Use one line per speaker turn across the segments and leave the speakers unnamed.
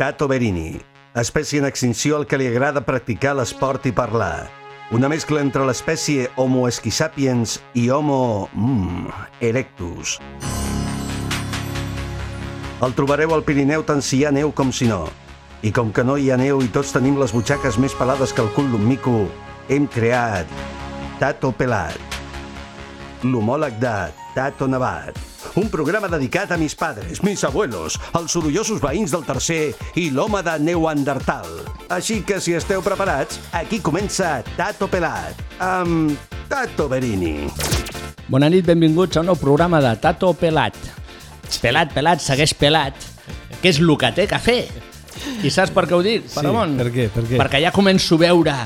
Tato Berini, espècie en extinció al que li agrada practicar l'esport i parlar. Una mescla entre l'espècie Homo esquisapiens i Homo... Mm, erectus. El trobareu al Pirineu tant si hi ha neu com si no. I com que no hi ha neu i tots tenim les butxaques més pelades que el cul d'un mico, hem creat Tato Pelat, l'homòleg de Tato Nevat. Un programa dedicat a mis padres, mis abuelos, els sorollosos veïns del tercer i l'home de Neuandertal. Així que si esteu preparats, aquí comença Tato Pelat, amb Tato Berini.
Bona nit, benvinguts a un nou programa de Tato Pelat. Pelat, pelat, segueix pelat. Què és el que té que fer? I saps per què ho dic,
Sí,
Paramon?
per què, per què?
Perquè ja començo a veure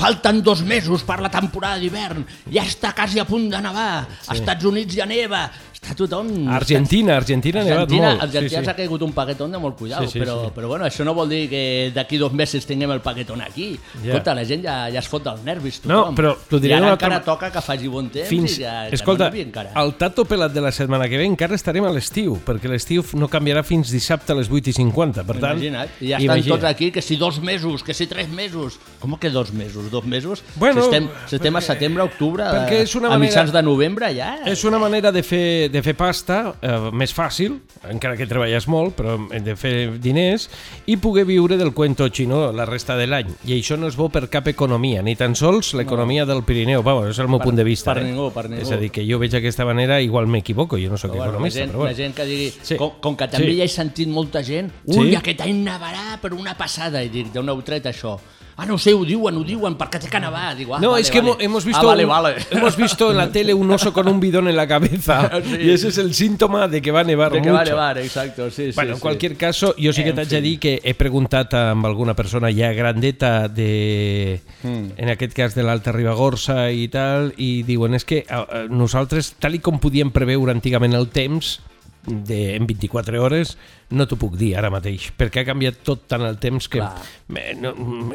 Falten dos mesos per la temporada d'hivern. Ja està quasi a punt de nevar. Als Estats Units ja neva. Està tothom...
Argentina, Argentina ha nevat
Argentina,
molt.
Argentina
Sí,
s'ha
sí.
caigut un paquetón de molt cuidado,
Sí, sí,
però,
sí.
però bueno, això no vol dir que d'aquí dos mesos tinguem el paquetón aquí.
Ja.
Escolta, la gent ja, ja es fot dels nervis,
No,
tothom.
però t'ho diré
I ara
altra
encara
ma-
toca que faci bon temps
Fins,
i que,
escolta,
que no encara.
el tato pelat de la setmana que ve encara estarem a l'estiu, perquè l'estiu no canviarà fins dissabte a les 8 i 50, per tant...
Imagina't, i ja estan
imagina't.
tots aquí, que si dos mesos, que si tres mesos. Com que dos mesos? Dos mesos?
Bueno,
si estem, si estem a setembre, octubre,
perquè és una
a
manera-
mitjans de novembre ja.
És una manera de fer, de fer pasta eh, més fàcil, encara que treballes molt, però hem de fer diners, i poder viure del cuento xino la resta de l'any. I això no és bo per cap economia, ni tan sols l'economia del Pirineu. Vamos, és el meu
Per-
punt de vista.
per
eh?
ningú, per ningú.
És a dir, que jo veig d'aquesta manera, igual m'equivoco, jo no sóc
Però, bueno, la,
economista,
gent,
però
la
bueno.
gent que digui,
Sí.
com, com que també
Sí.
ja he sentit molta gent,
Sí.
ui, aquest any nevarà per una passada, i dic, d'on heu tret això? Ah, no sé, ho diuen, ho diuen, perquè té que nevar. Digo, ah,
No,
vale,
es que
vale.
hemos, hemos visto
ah, vale,
un-
vale.
hemos visto en la tele un oso con un bidón en la cabeza
Sí.
y ese es el síntoma de que va a nevar
De que
mucho.
va a nevar, exacto, sí,
Bueno,
sí,
en
sí.
cualquier caso, jo sí que t'haig de dir que he preguntat amb alguna persona ja grandeta de,
Hmm.
en aquest cas de l'Alta Ribagorça i tal, i diuen és que nosaltres, tal i com podíem preveure antigament el temps, de, en 24 hores, no t'ho puc dir ara mateix, perquè ha canviat tot tant el temps que... Eh, no,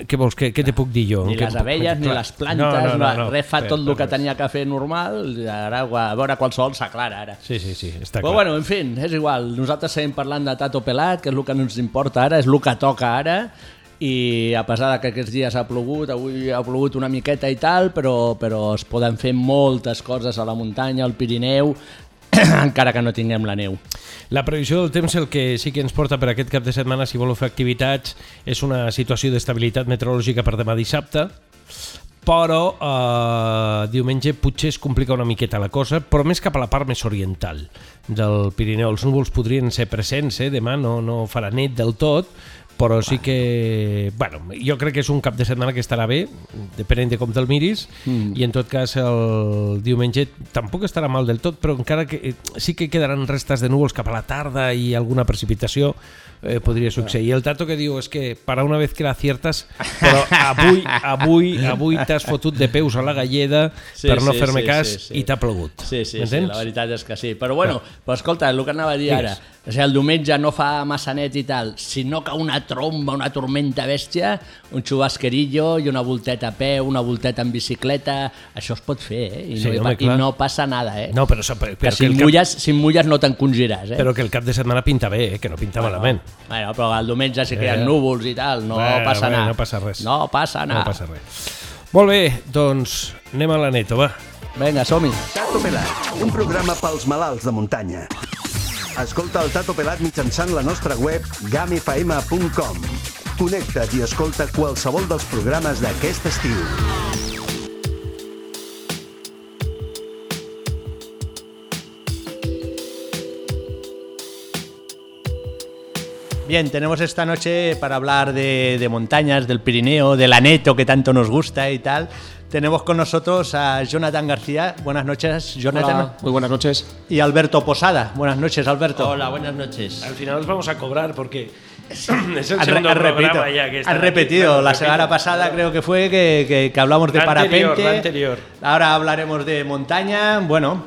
què vols, què, què te puc dir jo?
Ni
Què
les
puc-
abelles, ni les plantes, no, no, no, res fa tot el que tenia que fer normal, ara a veure qualsevol s'aclara ara.
Sí, sí, sí, està
Però
clar.
bueno, en fi, és igual. Nosaltres seguim parlant de Tato Pelat, que és el que no ens importa ara, és el que toca ara, i a pesar de que aquests dies ha plogut, avui ha plogut una miqueta i tal, però, però es poden fer moltes coses a la muntanya, al Pirineu, encara que no tinguem la neu.
La previsió del temps el que sí que ens porta per aquest cap de setmana, si voleu fer activitats, és una situació d'estabilitat meteorològica per demà dissabte, però eh, diumenge potser es complica una miqueta la cosa, però més cap a la part més oriental del Pirineu. Els núvols podrien ser presents, eh? demà no, no farà net del tot, però sí que... Bueno, jo crec que és un cap de setmana que estarà bé, depenent de com te'l miris, mm. i en tot cas el diumenge tampoc estarà mal del tot, però encara que eh, sí que quedaran restes de núvols cap a la tarda i alguna precipitació eh, podria succeir. El Tato que diu és que para una vez que l'aciertes, però avui, avui, avui t'has fotut de peus a la galleda
Sí,
per no
sí,
fer-me
sí,
cas
sí, sí.
i t'ha plogut.
Sí, sí, sí, la veritat és que sí. Però bueno, però escolta, el que anava a dir ara, o sigui, el diumenge no fa massa net i tal, si no cau una tromba, una tormenta bèstia, un xubasquerillo i una volteta a peu, una volteta en bicicleta, això es pot fer, eh? I,
Sí,
no,
home,
i no passa nada, eh?
No, però, però,
que
però,
si
que el cap,
mulles, si mulles no t'encongiràs, eh?
però que el cap de setmana pinta bé, eh? que no pinta malament.
Bueno, però el diumenge que hi ha
Eh.
núvols i tal, no
Bueno,
passa
bueno,
nada.
no passa res.
No passa nada.
No passa res. Molt bé, doncs anem a la neto, va.
Vinga, som-hi.
Tato Pelat, un programa pels malalts de muntanya. Escolta el Tato Pelat mitjançant la nostra web gamefm.com. Connecta't i escolta qualsevol dels programes d'aquest estiu.
Bien, tenemos esta noche para hablar de, de montañas, del Pirineo, del Aneto que tanto nos gusta y tal. Tenemos con nosotros a Jonathan García. Buenas noches, Jonathan.
Hola, muy buenas noches.
Y Alberto Posada. Buenas noches, Alberto.
Hola, buenas noches.
Al final os vamos a cobrar porque es el
Has,
segundo
has repetido,
programa ya que
has
aquí.
repetido. La
repito.
semana pasada creo que fue que, que- que hablamos de
La anterior,
parapente.
la anterior.
Ahora hablaremos de montaña. Bueno,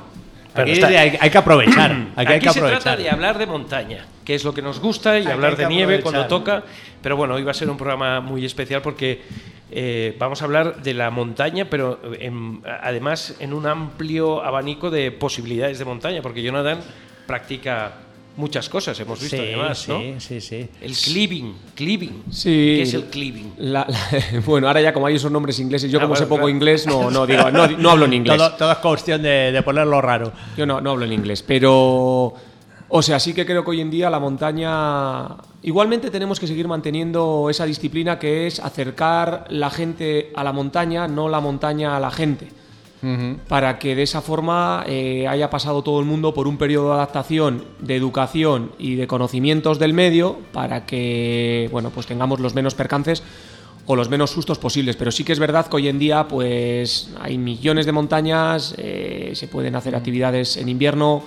Pero está-
hay, hay que aprovechar. Aquí, hay que
se trata de hablar de montaña, que es lo que nos gusta, y
Aquí
hablar de nieve
aprovechar.
cuando toca. Pero bueno, hoy va a ser un programa muy especial porque eh, vamos a hablar de la montaña, pero en- además en un amplio abanico de posibilidades de montaña, porque Jonathan practica muchas cosas, hemos visto
sí,
además,
sí,
¿no?
sí, sí.
El cleaving, cleaving.
Sí.
¿Qué es el cleaving?
La- la- bueno, ahora ya como hay esos nombres ingleses, yo
Ah,
como sé poco
claro.
inglés, no, no, digo, no, no hablo en inglés.
Todo, todo es cuestión de, de ponerlo raro.
Yo no, no hablo en inglés, pero... O sea, sí que creo que hoy en día la montaña... Igualmente tenemos que seguir manteniendo esa disciplina que es acercar la gente a la montaña, no la montaña a la gente. Para que de esa forma eh, haya pasado todo el mundo por un periodo de adaptación, de educación y de conocimientos del medio, para que bueno, pues tengamos los menos percances o los menos sustos posibles. Pero sí que es verdad que hoy en día pues hay millones de montañas, eh, se pueden hacer actividades en invierno,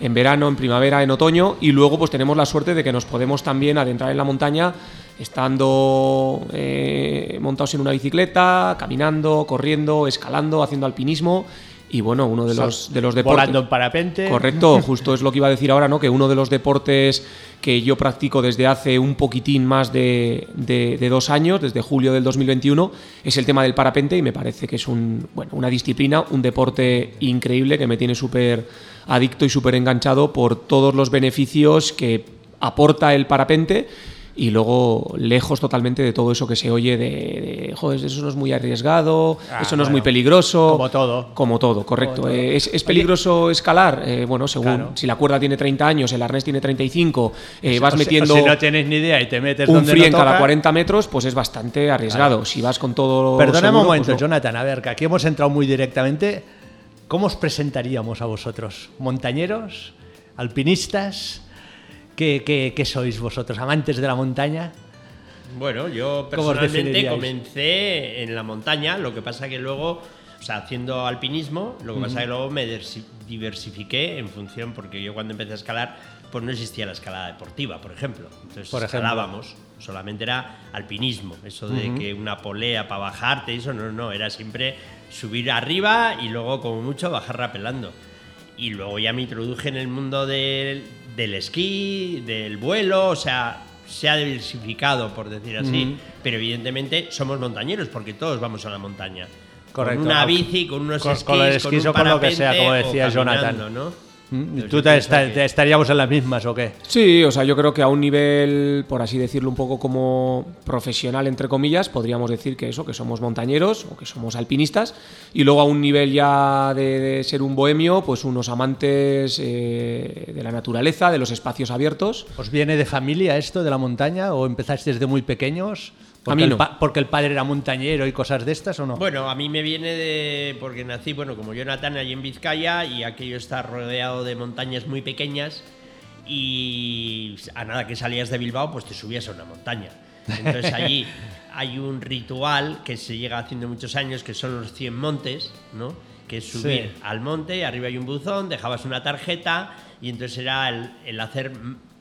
en verano, en primavera, en otoño y luego pues tenemos la suerte de que nos podemos también adentrar en la montaña estando eh, montados en una bicicleta, caminando, corriendo, escalando, haciendo alpinismo y bueno, uno de los, de los deportes...
Volando en parapente.
Correcto, justo es lo que iba a decir ahora, ¿no? Que uno de los deportes que yo practico desde hace un poquitín más de, de- de dos años, desde julio del 2021, es el tema del parapente y me parece que es un, bueno, una disciplina, un deporte increíble que me tiene súper adicto y súper enganchado por todos los beneficios que aporta el parapente y luego lejos totalmente de todo eso que se oye de, de, joder, eso no es muy arriesgado,
Ah,
eso no es muy peligroso.
como todo.
Como todo, correcto.
Como todo.
Eh, ¿Es, es peligroso escalar? Eh, bueno, según
Claro.
si la cuerda tiene 30 años, el arnés tiene 35, eh, vas
O si-
metiendo
o si no tienes ni idea y te metes
un
donde no
cada
toca.
40 metros, pues es bastante arriesgado. Si vas con todo.
Perdóname un momento,
pues no.
Jonathan. A ver, que aquí hemos entrado muy directamente. ¿Cómo os presentaríamos a vosotros? ¿Montañeros? ¿Alpinistas? ¿Qué, qué- qué sois vosotros? ¿Amantes de la montaña?
Bueno, yo
¿Cómo os
personalmente comencé en la montaña, lo que pasa que luego, o sea, haciendo alpinismo, lo que pasa que luego me diversifiqué en función, porque yo cuando empecé a escalar, pues no existía la escalada deportiva, por ejemplo. Entonces
Por ejemplo.
escalábamos, solamente era alpinismo, eso de que una polea para bajarte, eso no, no, era siempre subir arriba y luego como mucho bajar rapelando. Y luego ya me introduje en el mundo del, del esquí, del vuelo, o sea, se ha diversificado, por decir así, pero evidentemente somos montañeros porque todos vamos a la montaña.
Correcto.
Con una bici, con unos
Con-
esquís,
con esquís
un
o con lo que sea, como decía Jonathan.
¿no?
¿Mm? ¿Y
Entonces,
¿Tú te,
que-
te estaríamos en las mismas o qué?
Sí, o sea, yo creo que a un nivel, por así decirlo, un poco como profesional, entre comillas, podríamos decir que eso, que somos montañeros o que somos alpinistas. Y luego a un nivel ya de, de ser un bohemio, pues unos amantes eh, de la naturaleza, de los espacios abiertos.
¿Os viene de familia esto de la montaña o empezasteis desde muy pequeños? Porque,
mí
el,
no.
pa- porque el padre era montañero y cosas de estas o no?
Bueno, a mí me viene de. porque nací, bueno, como Jonathan, allí en Vizcaya y aquello está rodeado de montañas muy pequeñas y a nada que salías de Bilbao, pues te subías a una montaña. Entonces allí hay un ritual que se llega haciendo muchos años que son los 100 montes, ¿no? Que es subir
Sí.
al monte, arriba hay un buzón, dejabas una tarjeta y entonces era el, el hacer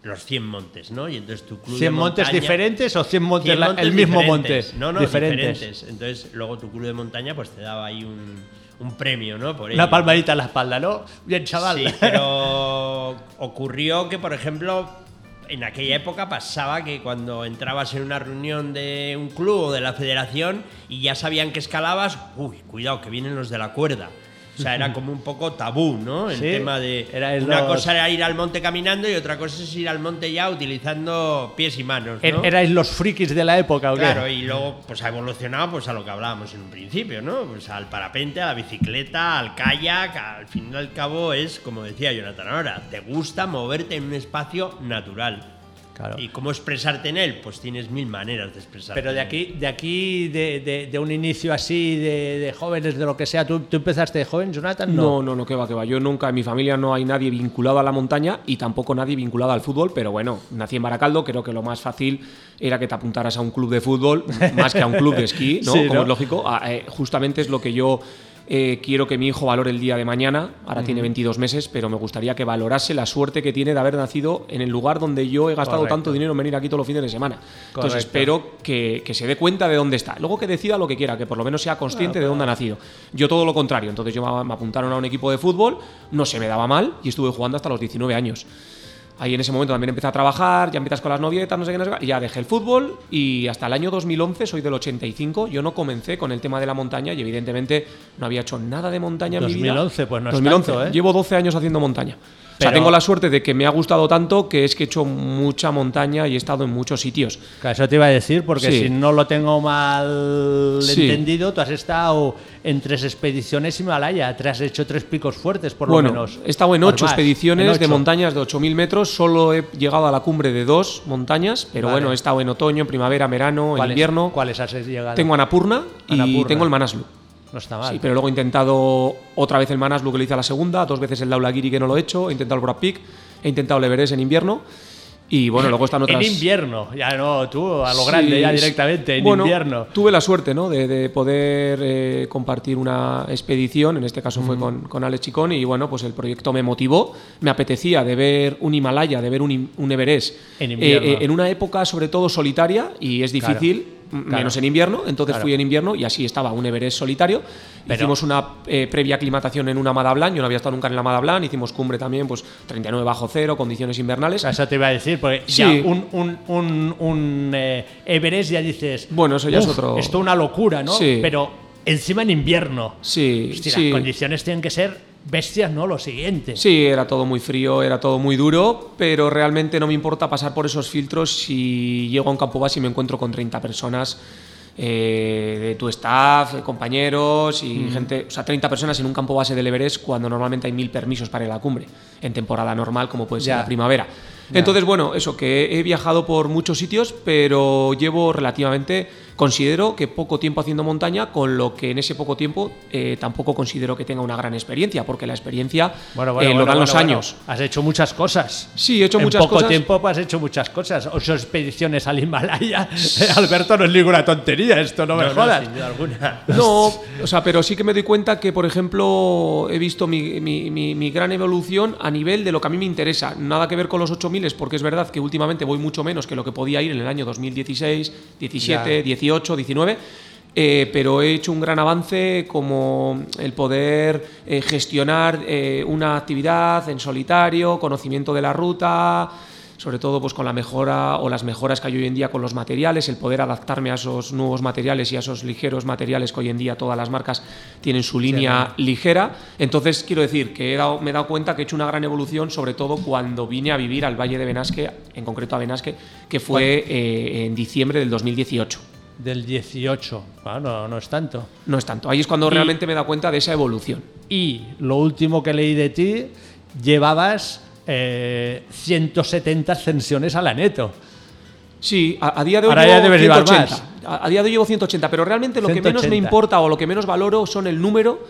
los 100 montes, ¿no? Y entonces tu club de
¿100 montes
montaña-
diferentes o 100 montes,
100
la-
montes
el mismo monte?
No, no,
diferentes.
diferentes. Entonces, luego tu club de montaña pues te daba ahí un, un premio, ¿no? Por
Una
ello.
palmadita en la espalda, ¿no? Bien, chaval.
Sí, pero ocurrió que, por ejemplo, en aquella época pasaba que cuando entrabas en una reunión de un club o de la federación y ya sabían que escalabas, uy, cuidado, que vienen los de la cuerda. O sea, era como un poco tabú, ¿no? El
Sí,
tema de.
era el
una
los-
cosa era ir al monte caminando y otra cosa es ir al monte ya utilizando pies y manos. ¿no?
Er- ¿Erais los frikis de la época o qué?
Claro, y luego pues ha evolucionado pues a lo que hablábamos en un principio, ¿no? Pues al parapente, a la bicicleta, al kayak, al fin y al cabo es, como decía Jonathan ahora, te gusta moverte en un espacio natural.
Claro.
¿Y cómo expresarte en él? Pues tienes mil maneras de expresarte.
Pero de aquí, de aquí, de, de- de un inicio así, de, de jóvenes, de lo que sea, ¿tú, tú empezaste de joven, Jonathan?
No, no, no, que va, que va. Yo nunca, en mi familia no hay nadie vinculado a la montaña y tampoco nadie vinculado al fútbol, pero bueno, nací en Baracaldo, creo que lo más fácil era que te apuntaras a un club de fútbol más que a un club de esquí, ¿no?
Sí,
Como
¿no?
es lógico. Ah, eh, justamente es lo que yo eh, quiero que mi hijo valore el día de mañana. Ahora tiene 22 meses, pero me gustaría que valorase la suerte que tiene de haber nacido en el lugar donde yo he gastado
Correcto.
tanto dinero en venir aquí todos los fines de semana. Entonces espero que, que se dé cuenta de dónde está. Luego que decida lo que quiera, que por lo menos sea consciente de dónde ha nacido. Yo todo lo contrario. Entonces yo me apuntaron a un equipo de fútbol, no se me daba mal y estuve jugando hasta los 19 años. Ahí en ese momento también empecé a trabajar, ya empiezas con las novietas, no sé qué, no sé qué, y ya dejé el fútbol y hasta el año 2011, soy del 85, yo no comencé con el tema de la montaña y evidentemente no había hecho nada de montaña en mi vida.
2011, pues no es
2011,
tanto, ¿eh?
Llevo 12 años haciendo montaña. O sea,
Pero-
tengo la suerte de que me ha gustado tanto que es que he hecho mucha montaña y he estado en muchos sitios.
Eso te iba a decir, porque
Sí.
si no lo tengo mal
Sí.
entendido, tú has estado en tres expediciones Himalaya, te has hecho tres picos fuertes, por
bueno,
lo menos.
he estado en ocho
más,
expediciones
en
de
ocho.
montañas de 8.000 metros, solo he llegado a la cumbre de dos montañas, pero
Vale.
bueno, he estado en otoño, primavera, verano, en
¿Cuáles-
invierno.
¿Cuáles has llegado?
Tengo Annapurna y
Annapurna.
tengo el Manaslu.
No está mal.
Sí, pero luego he intentado otra vez el Manaslu que lo hice a la segunda, dos veces el Daulagiri que no lo he hecho, he intentado el Brad Peak, he intentado el Everest en invierno y bueno, luego están otras...
En invierno, ya no, tú a lo
Sí,
grande, ya directamente, en
Bueno,
invierno.
Tuve la suerte ¿no? de, de poder eh, compartir una expedición, en este caso fue con, con Alex Chicón, y bueno, pues el proyecto me motivó, me apetecía de ver un Himalaya, de ver un, un Everest
En
eh,
invierno.
eh, en una época sobre todo solitaria y es difícil.
Claro.
Menos en invierno, entonces
Claro.
fui en invierno y así estaba un Everest solitario.
Pero-
Hicimos una eh, previa aclimatación en una Madablan, yo no había estado nunca en la Madablan, hicimos cumbre también, pues 39 bajo cero, condiciones invernales.
Eso te iba a decir, porque
Sí.
ya un, un, un, un, eh, Everest ya dices.
Bueno, eso ya es
"Uf,
otro-
Esto es una locura, ¿no?
Sí.
Pero encima en invierno.
Sí,
Hostia,
sí.
Las condiciones tienen que ser bestias, ¿no? Lo siguiente.
Sí, era todo muy frío, era todo muy duro, pero realmente no me importa pasar por esos filtros si llego a un campo base y me encuentro con 30 personas eh, de tu staff, compañeros y gente, o sea, 30 personas en un campo base del Everest cuando normalmente hay mil permisos para ir a la cumbre, en temporada normal como puede ser
Ya.
la primavera. Entonces, bueno, eso, que he viajado por muchos sitios, pero llevo relativamente, considero que poco tiempo haciendo montaña, con lo que en ese poco tiempo eh, tampoco considero que tenga una gran experiencia, porque la experiencia
Bueno, bueno,
eh, lo dan los años.
Has hecho muchas cosas.
Sí, he hecho
en
muchas
poco
cosas.
tiempo pues, has hecho muchas cosas. Ocho expediciones al Himalaya. Alberto, no es ninguna tontería esto, no me
No, no,
jodas.
sin duda alguna.
No, o sea, pero sí que me doy cuenta que, por ejemplo, he visto mi, mi- mi- mi gran evolución a nivel de lo que a mí me interesa. Nada que ver con los 8000, porque es verdad que últimamente voy mucho menos que lo que podía ir en el año 2016, 17,
Ya.
18, 19. eh, pero he hecho un gran avance como el poder eh, gestionar eh, una actividad en solitario, conocimiento de la ruta, sobre todo pues con la mejora o las mejoras que hay hoy en día con los materiales, el poder adaptarme a esos nuevos materiales y a esos ligeros materiales que hoy en día todas las marcas tienen su línea ligera. Entonces quiero decir que he dado- me he dado cuenta que he hecho una gran evolución, sobre todo cuando vine a vivir al Valle de Benasque, en concreto a Benasque, que fue en diciembre del 2018.
Del 18. Ah, no, es tanto.
No es tanto. Ahí es cuando
Y-
realmente me dado cuenta de esa evolución.
Y lo último que leí de ti, llevabas eh, 170 ascensiones a la neto.
Sí, a, a día de hoy
Ahora ya
llevo
debes llevar
180. A, a día de hoy llevo 180, pero realmente lo que menos me
180.
importa o lo que menos valoro son el número,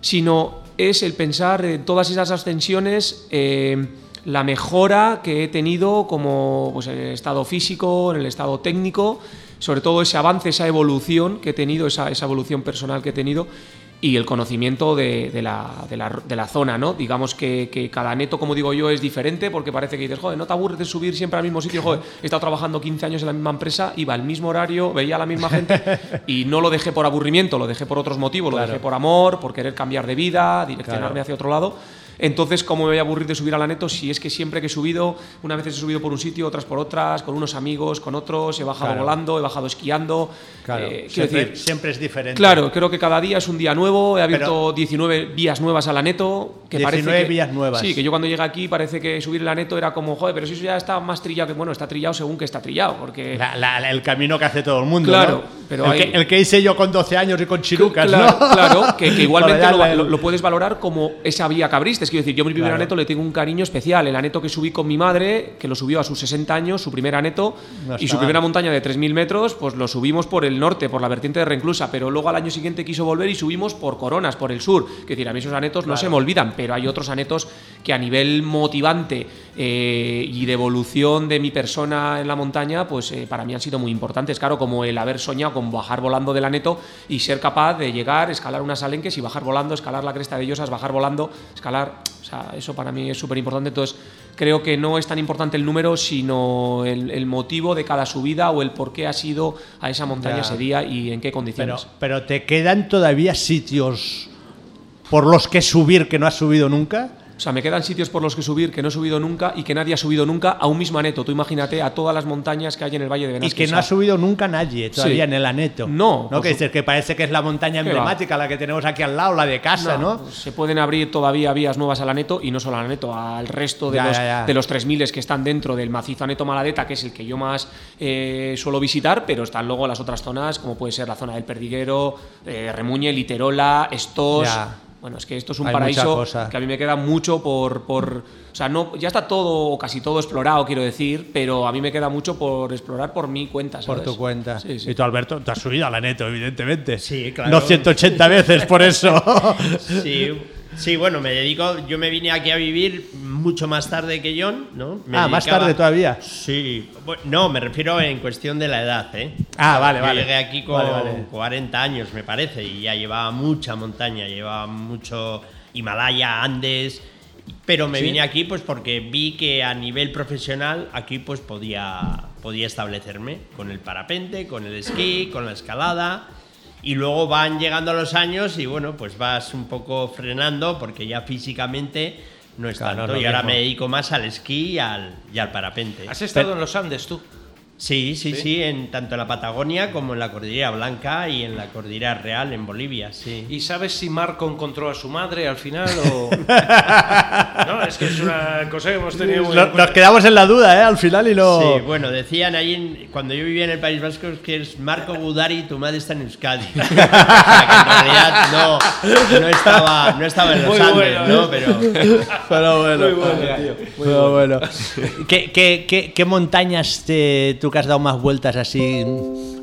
sino es el pensar en todas esas ascensiones, eh, la mejora que he tenido como pues, en el estado físico, en el estado técnico, sobre todo ese avance, esa evolución que he tenido, esa, esa evolución personal que he tenido y el conocimiento de, de la, de la- de la zona, ¿no? Digamos que, que cada neto, como digo yo, es diferente porque parece que dices, joder, no te aburres de subir siempre al mismo sitio, joder, he estado trabajando 15 años en la misma empresa, iba al mismo horario, veía a la misma gente y no lo dejé por aburrimiento, lo dejé por otros motivos, lo dejé por amor, por querer cambiar de vida, direccionarme
Claro.
hacia otro lado. Entonces, ¿cómo me voy a aburrir de subir a la neto si es que siempre que he subido, una vez he subido por un sitio, otras por otras, con unos amigos, con otros, he bajado
Claro.
volando, he bajado esquiando?
Claro,
eh,
siempre,
decir,
siempre es diferente.
Claro, creo que cada día es un día nuevo. He abierto
Pero-
19 vías nuevas a la neto. Que
19
parece que,
vías nuevas.
Sí, que yo cuando llegué aquí parece que subir la neto era como, joder, pero si eso ya está más trillado que, bueno, está trillado según que está trillado. Porque.
La- la- el camino que hace todo el mundo.
Claro,
¿no?
pero
el,
hay-
que, el que hice yo con 12 años y con chirucas,
claro,
¿no?
claro, que, que igualmente lo, lo- lo puedes valorar como esa vía que abriste. Es quiero decir, yo mi primer
Claro.
aneto le tengo un cariño especial. El aneto que subí con mi madre, que lo subió a sus 60 años, su primer aneto,
No
y su
mal.
primera montaña de 3.000 metros, pues lo subimos por el norte, por la vertiente de Renclusa, pero luego al año siguiente quiso volver y subimos por Coronas, por el sur. Es decir, a mí esos anetos no se me olvidan, pero hay otros anetos que a nivel motivante eh, y de evolución de mi persona en la montaña, pues eh, para mí han sido muy importantes. Claro, como el haber soñado con bajar volando del aneto y ser capaz de llegar, escalar unas alenques y bajar volando, escalar la cresta de Llosas, bajar volando, escalar. O sea, eso para mí es súper importante. Entonces, creo que no es tan importante el número, sino el, el motivo de cada subida o el por qué has ido a esa montaña
Ya.
ese día y en qué
Pero,
condiciones.
pero te quedan todavía sitios por los que subir que no has subido nunca.
O sea, me quedan sitios por los que subir que no he subido nunca y que nadie ha subido nunca a un mismo aneto. Tú imagínate a todas las montañas que hay en el Valle de
Y
Benasque.
que
O
no ha subido nunca nadie todavía
Sí.
en el Aneto.
No,
¿no? Que, dices que parece que es la montaña emblemática, la que tenemos aquí al lado, la de casa, ¿no?
Se pueden abrir todavía vías nuevas al Aneto y no solo al Aneto, al resto de
Ya,
los,
ya, ya.
de los 3.000 que están dentro del macizo Aneto Maladeta, que es el que yo más eh, suelo visitar, pero están luego las otras zonas, como puede ser la zona del Perdiguero, eh, Remuñe, Literola, Estos. Bueno, es que esto es un
Hay
paraíso que a mí me queda mucho por, por. O sea, no, ya está todo o casi todo explorado, quiero decir, pero a mí me queda mucho por explorar por mi cuenta.
Por tu cuenta.
Sí, sí.
Y tú, Alberto, te has subido al Aneto, evidentemente.
Sí, claro.
No 180 veces por eso.
Sí, sí, bueno, me dedico, yo me vine aquí a vivir mucho más tarde que John, ¿no? Me
ah, más tarde todavía.
Sí, bueno, no, me refiero en cuestión de la edad, ¿eh?
Ah, vale,
Yo
vale.
llegué aquí con
Vale, vale.
40 años, me parece, y ya llevaba mucha montaña, llevaba mucho Himalaya, Andes, pero me vine aquí pues porque vi que a nivel profesional aquí pues podía, podía establecerme con el parapente, con el esquí, con la escalada. Y luego van llegando los años y bueno, pues vas un poco frenando porque ya físicamente no es
Claro, no es
tanto. y ahora
mismo.
me dedico más al esquí y al, y al parapente.
¿Has estado en los Andes tú?
Sí, sí, sí, en tanto en la Patagonia como en la Cordillera Blanca y en la Cordillera Real en Bolivia, sí.
¿Y sabes si Marco encontró a su madre al final o...? no, es que es una cosa que hemos tenido muy...
Nos, nos quedamos en la duda, ¿eh? Al final y no.
Sí, bueno, decían ahí cuando yo vivía en el País Vasco que es Marco Gudari y tu madre está en Euskadi. o sea, que en realidad no, no, estaba, no estaba en los
Muy
Andes,
bueno,
¿no? Pero
Pero bueno. Pero bueno. ¿Qué, qué, qué, qué montañas te, tú que has dado más vueltas así?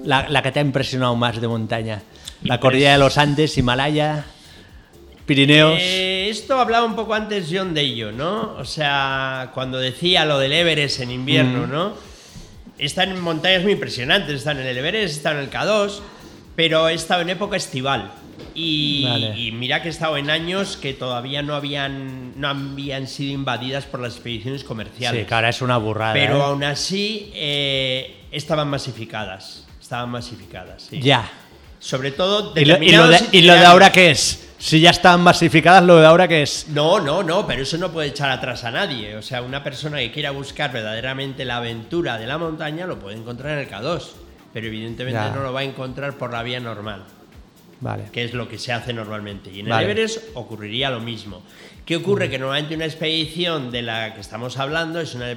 La, la que te ha impresionado más de montaña. La cordillera de los Andes, Himalaya, Pirineos.
Eh, esto hablaba un poco antes John de ello, ¿no? O sea, cuando decía lo del Everest en
Mm.
invierno, ¿no? Están en montañas muy impresionantes, están en el Everest, están en el K2, pero he estado en época estival. Y,
Vale.
y mira que he estado en años que todavía no habían, no habían sido invadidas por las expediciones comerciales.
Sí, claro, es una burrada.
Pero
¿eh?
aún así eh, estaban masificadas. Estaban masificadas, sí.
Ya.
Sobre todo
¿Y lo, y lo de, y lo de ahora qué es? Si ya están masificadas, lo de ahora qué es?
No, no, no, pero eso no puede echar atrás a nadie. O sea, una persona que quiera buscar verdaderamente la aventura de la montaña lo puede encontrar en el K2, pero evidentemente
Ya.
no lo va a encontrar por la vía normal,
Vale.
que es lo que se hace normalmente. Y en
Vale.
el Everest ocurriría lo mismo. ¿Qué ocurre? Que normalmente una expedición de la que estamos hablando es una,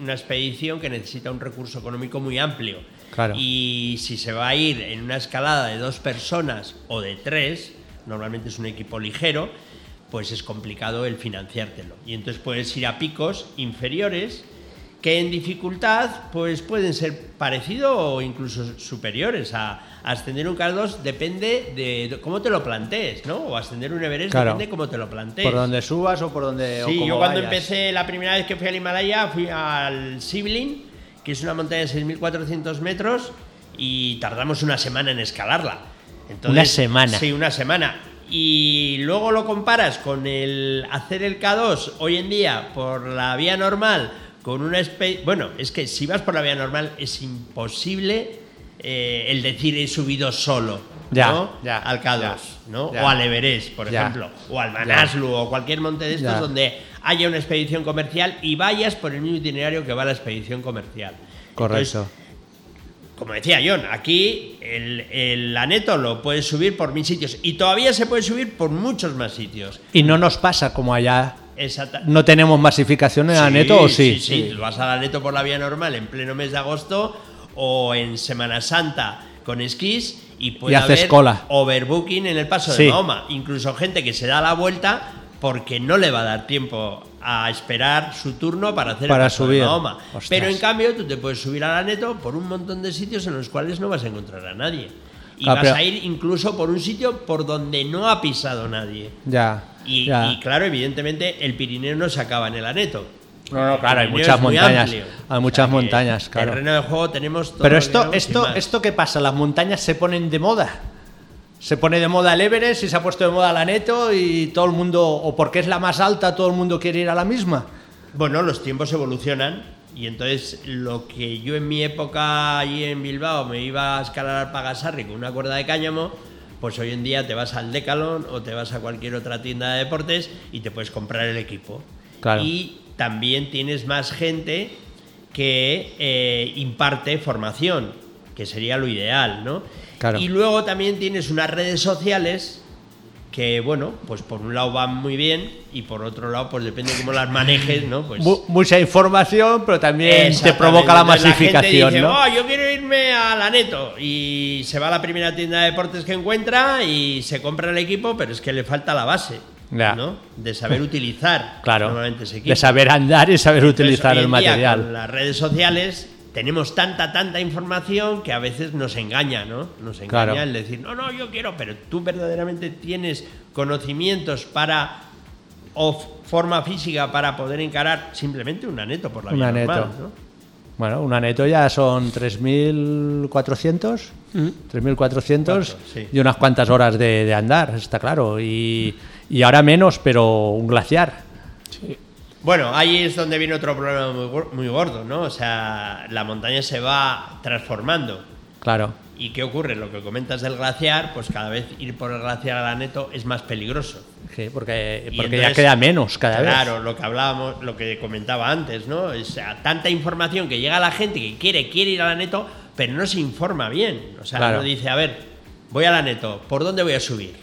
una expedición que necesita un recurso económico muy amplio.
Claro.
Y si se va a ir en una escalada de dos personas o de tres, normalmente es un equipo ligero, pues es complicado el financiártelo. Y entonces puedes ir a picos inferiores que en dificultad pues pueden ser parecidos o incluso superiores a, a ascender un K2 depende de cómo te lo plantees, ¿no? O ascender un Everest
Claro.
depende de cómo te lo plantees.
Por donde subas o por donde. o
Sí,
como
yo cuando
vayas.
empecé la primera vez que fui al Himalaya fui al Sibling, que es una montaña de 6.400 metros y tardamos una semana en escalarla. Entonces,
Una semana.
Sí, una semana. Y luego lo comparas con el hacer el K2 hoy en día por la vía normal, con una espe- Bueno, es que si vas por la vía normal es imposible eh, el decir he subido solo.
Ya,
¿no?
ya,
al K2,
ya,
¿no? O al Everest, por ejemplo, o al Manaslu o cualquier monte de estos donde haya una expedición comercial y vayas por el mismo itinerario que va la expedición comercial.
Correcto.
Entonces, como decía John, aquí el, el Aneto lo puedes subir por mil sitios y todavía se puede subir por muchos más sitios.
Y no nos pasa como allá.
Exacta-
¿No tenemos masificación en Aneto o sí?
Sí, sí, vas al Aneto por la vía normal en pleno mes de agosto o en Semana Santa con esquís y puede
Y haces
haber
cola.
overbooking en el paso
Sí.
de Mahoma. Incluso gente que se da la vuelta porque no le va a dar tiempo a esperar su turno para hacer
Para
el paso
subir.
de Mahoma.
Ostras.
Pero en cambio tú te puedes subir al Aneto por un montón de sitios en los cuales no vas a encontrar a nadie. Y
Claro,
vas a ir incluso por un sitio por donde no ha pisado nadie.
Ya.
Y, claro, evidentemente el Pirineo no se acaba en el Aneto.
No, no, claro, hay muchas montañas. Hay muchas
que
montañas, claro.
Terreno de juego tenemos todo
Pero
que
esto, esto, esto qué pasa, las montañas se ponen de moda. Se pone de moda el Everest y se ha puesto de moda la Neto y todo el mundo, o porque es la más alta, todo el mundo quiere ir a la misma.
Bueno, los tiempos evolucionan y entonces lo que yo en mi época allí en Bilbao me iba a escalar al Pagasarri con una cuerda de cáñamo, pues hoy en día te vas al Decathlon o te vas a cualquier otra tienda de deportes y te puedes comprar el equipo.
Claro.
Y también tienes más gente que eh, imparte formación, que sería lo ideal, ¿no?
Claro.
Y luego también tienes unas redes sociales que, bueno, pues por un lado van muy bien y por otro lado, pues depende cómo las manejes, ¿no? Pues
Mu- mucha información, pero también te provoca la
Entonces,
masificación,
dice,
¿no?
"Oh, yo quiero irme a la Neto y se va a la primera tienda de deportes que encuentra y se compra el equipo, pero es que le falta la base,
Ya.
¿no? De saber utilizar
Claro.
normalmente ese equipo.
De saber andar y saber
Entonces,
utilizar el material.
Con las redes sociales tenemos tanta, tanta información que a veces nos engaña, ¿no? Nos engaña
Claro.
el decir, no, no, yo quiero, pero tú verdaderamente tienes conocimientos para o forma física para poder encarar simplemente un aneto por la
Un
vía
aneto.
normal, ¿no?
Bueno, un aneto ya son 3.400, 3.400
sí.
y unas cuantas horas de, de andar, está claro. Y, y ahora menos, pero un glaciar.
Bueno, ahí es donde viene otro problema muy, gor- muy gordo, ¿no? O sea, la montaña se va transformando.
Claro,
¿Y qué ocurre? Lo que comentas del glaciar, pues cada vez ir por el glaciar al aneto es más peligroso.
sí, porque, porque
entonces,
ya queda menos cada vez.
Claro, lo que hablábamos, lo que comentaba antes, ¿no? O sea, tanta información que llega a la gente que quiere, quiere ir a la neto, pero no se informa bien. O sea,
Claro.
no dice, a ver, voy a la neto, ¿por dónde voy a subir?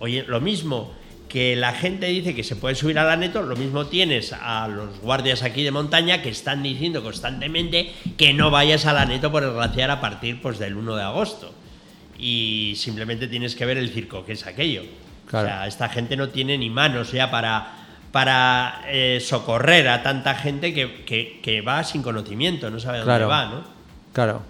Oye, lo mismo que la gente dice que se puede subir a la neto, lo mismo tienes a los guardias aquí de montaña que están diciendo constantemente que no vayas a la neto por el glaciar a partir pues, del 1 de agosto. Y simplemente tienes que ver el circo que es aquello.
Claro.
O sea, esta gente no tiene ni manos ya para, para eh, socorrer a tanta gente que, que- que va sin conocimiento, no sabe dónde
Claro.
va, ¿no?
Claro.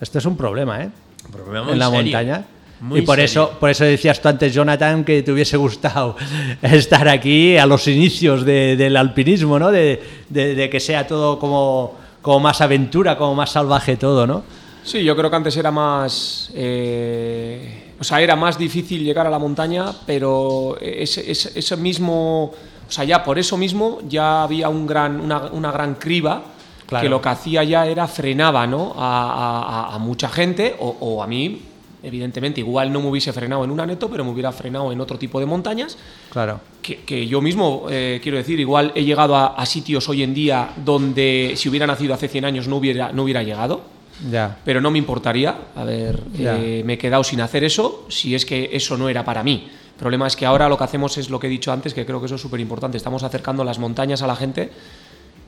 Esto es un problema, ¿eh?
Un problema muy
en la
serio.
montaña.
Muy
y por
serio.
eso, por eso decías tú antes, Jonathan, que te hubiese gustado estar aquí a los inicios de- del alpinismo, ¿no? De, de- de que sea todo como, como más aventura, como más salvaje todo, ¿no?
Sí, yo creo que antes era más. eh, o sea, era más difícil llegar a la montaña, pero ese, ese- ese mismo. O sea, ya por eso mismo ya había un gran, una, una gran criba
Claro.
que lo que hacía ya era frenaba ¿no? a, a- a mucha gente o, o a mí. Evidentemente, igual no me hubiese frenado en un aneto, pero me hubiera frenado en otro tipo de montañas.
Claro.
que, que yo mismo, eh, quiero decir, igual he llegado a, a sitios hoy en día donde si hubiera nacido hace 100 años no hubiera, no hubiera llegado,
Ya.
pero no me importaría haber
Ya.
eh, me he quedado sin hacer eso si es que eso no era para mí. El problema es que ahora lo que hacemos es lo que he dicho antes, que creo que eso es súper importante. Estamos acercando las montañas a la gente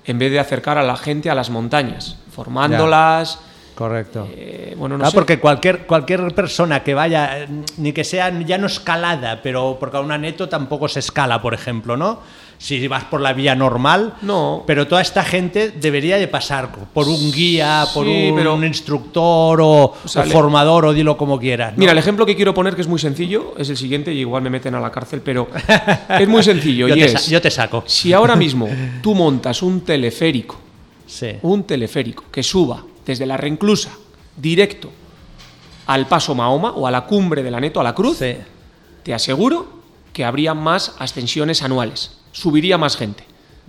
en vez de acercar a la gente a las montañas, formándolas.
Correcto.
eh, bueno, no
Ah,
sé.
porque cualquier, cualquier persona que vaya, ni que sea ya no escalada, pero porque a un aneto tampoco se escala, por ejemplo, ¿no? Si vas por la vía normal,
No.
pero toda esta gente debería de pasar por un guía, por
Sí,
un,
pero-
instructor o, formador o dilo como quieras. ¿no?
Mira, el ejemplo que quiero poner, que es muy sencillo, es el siguiente, y igual me meten a la cárcel, pero es muy sencillo.
yo,
y
te,
es,
yo te saco.
Si ahora mismo tú montas un teleférico,
Sí.
un teleférico que suba desde la Renclusa directo al Paso Mahoma o a la cumbre del Aneto, a la Cruz,
Sí.
te aseguro que habría más ascensiones anuales, subiría más gente.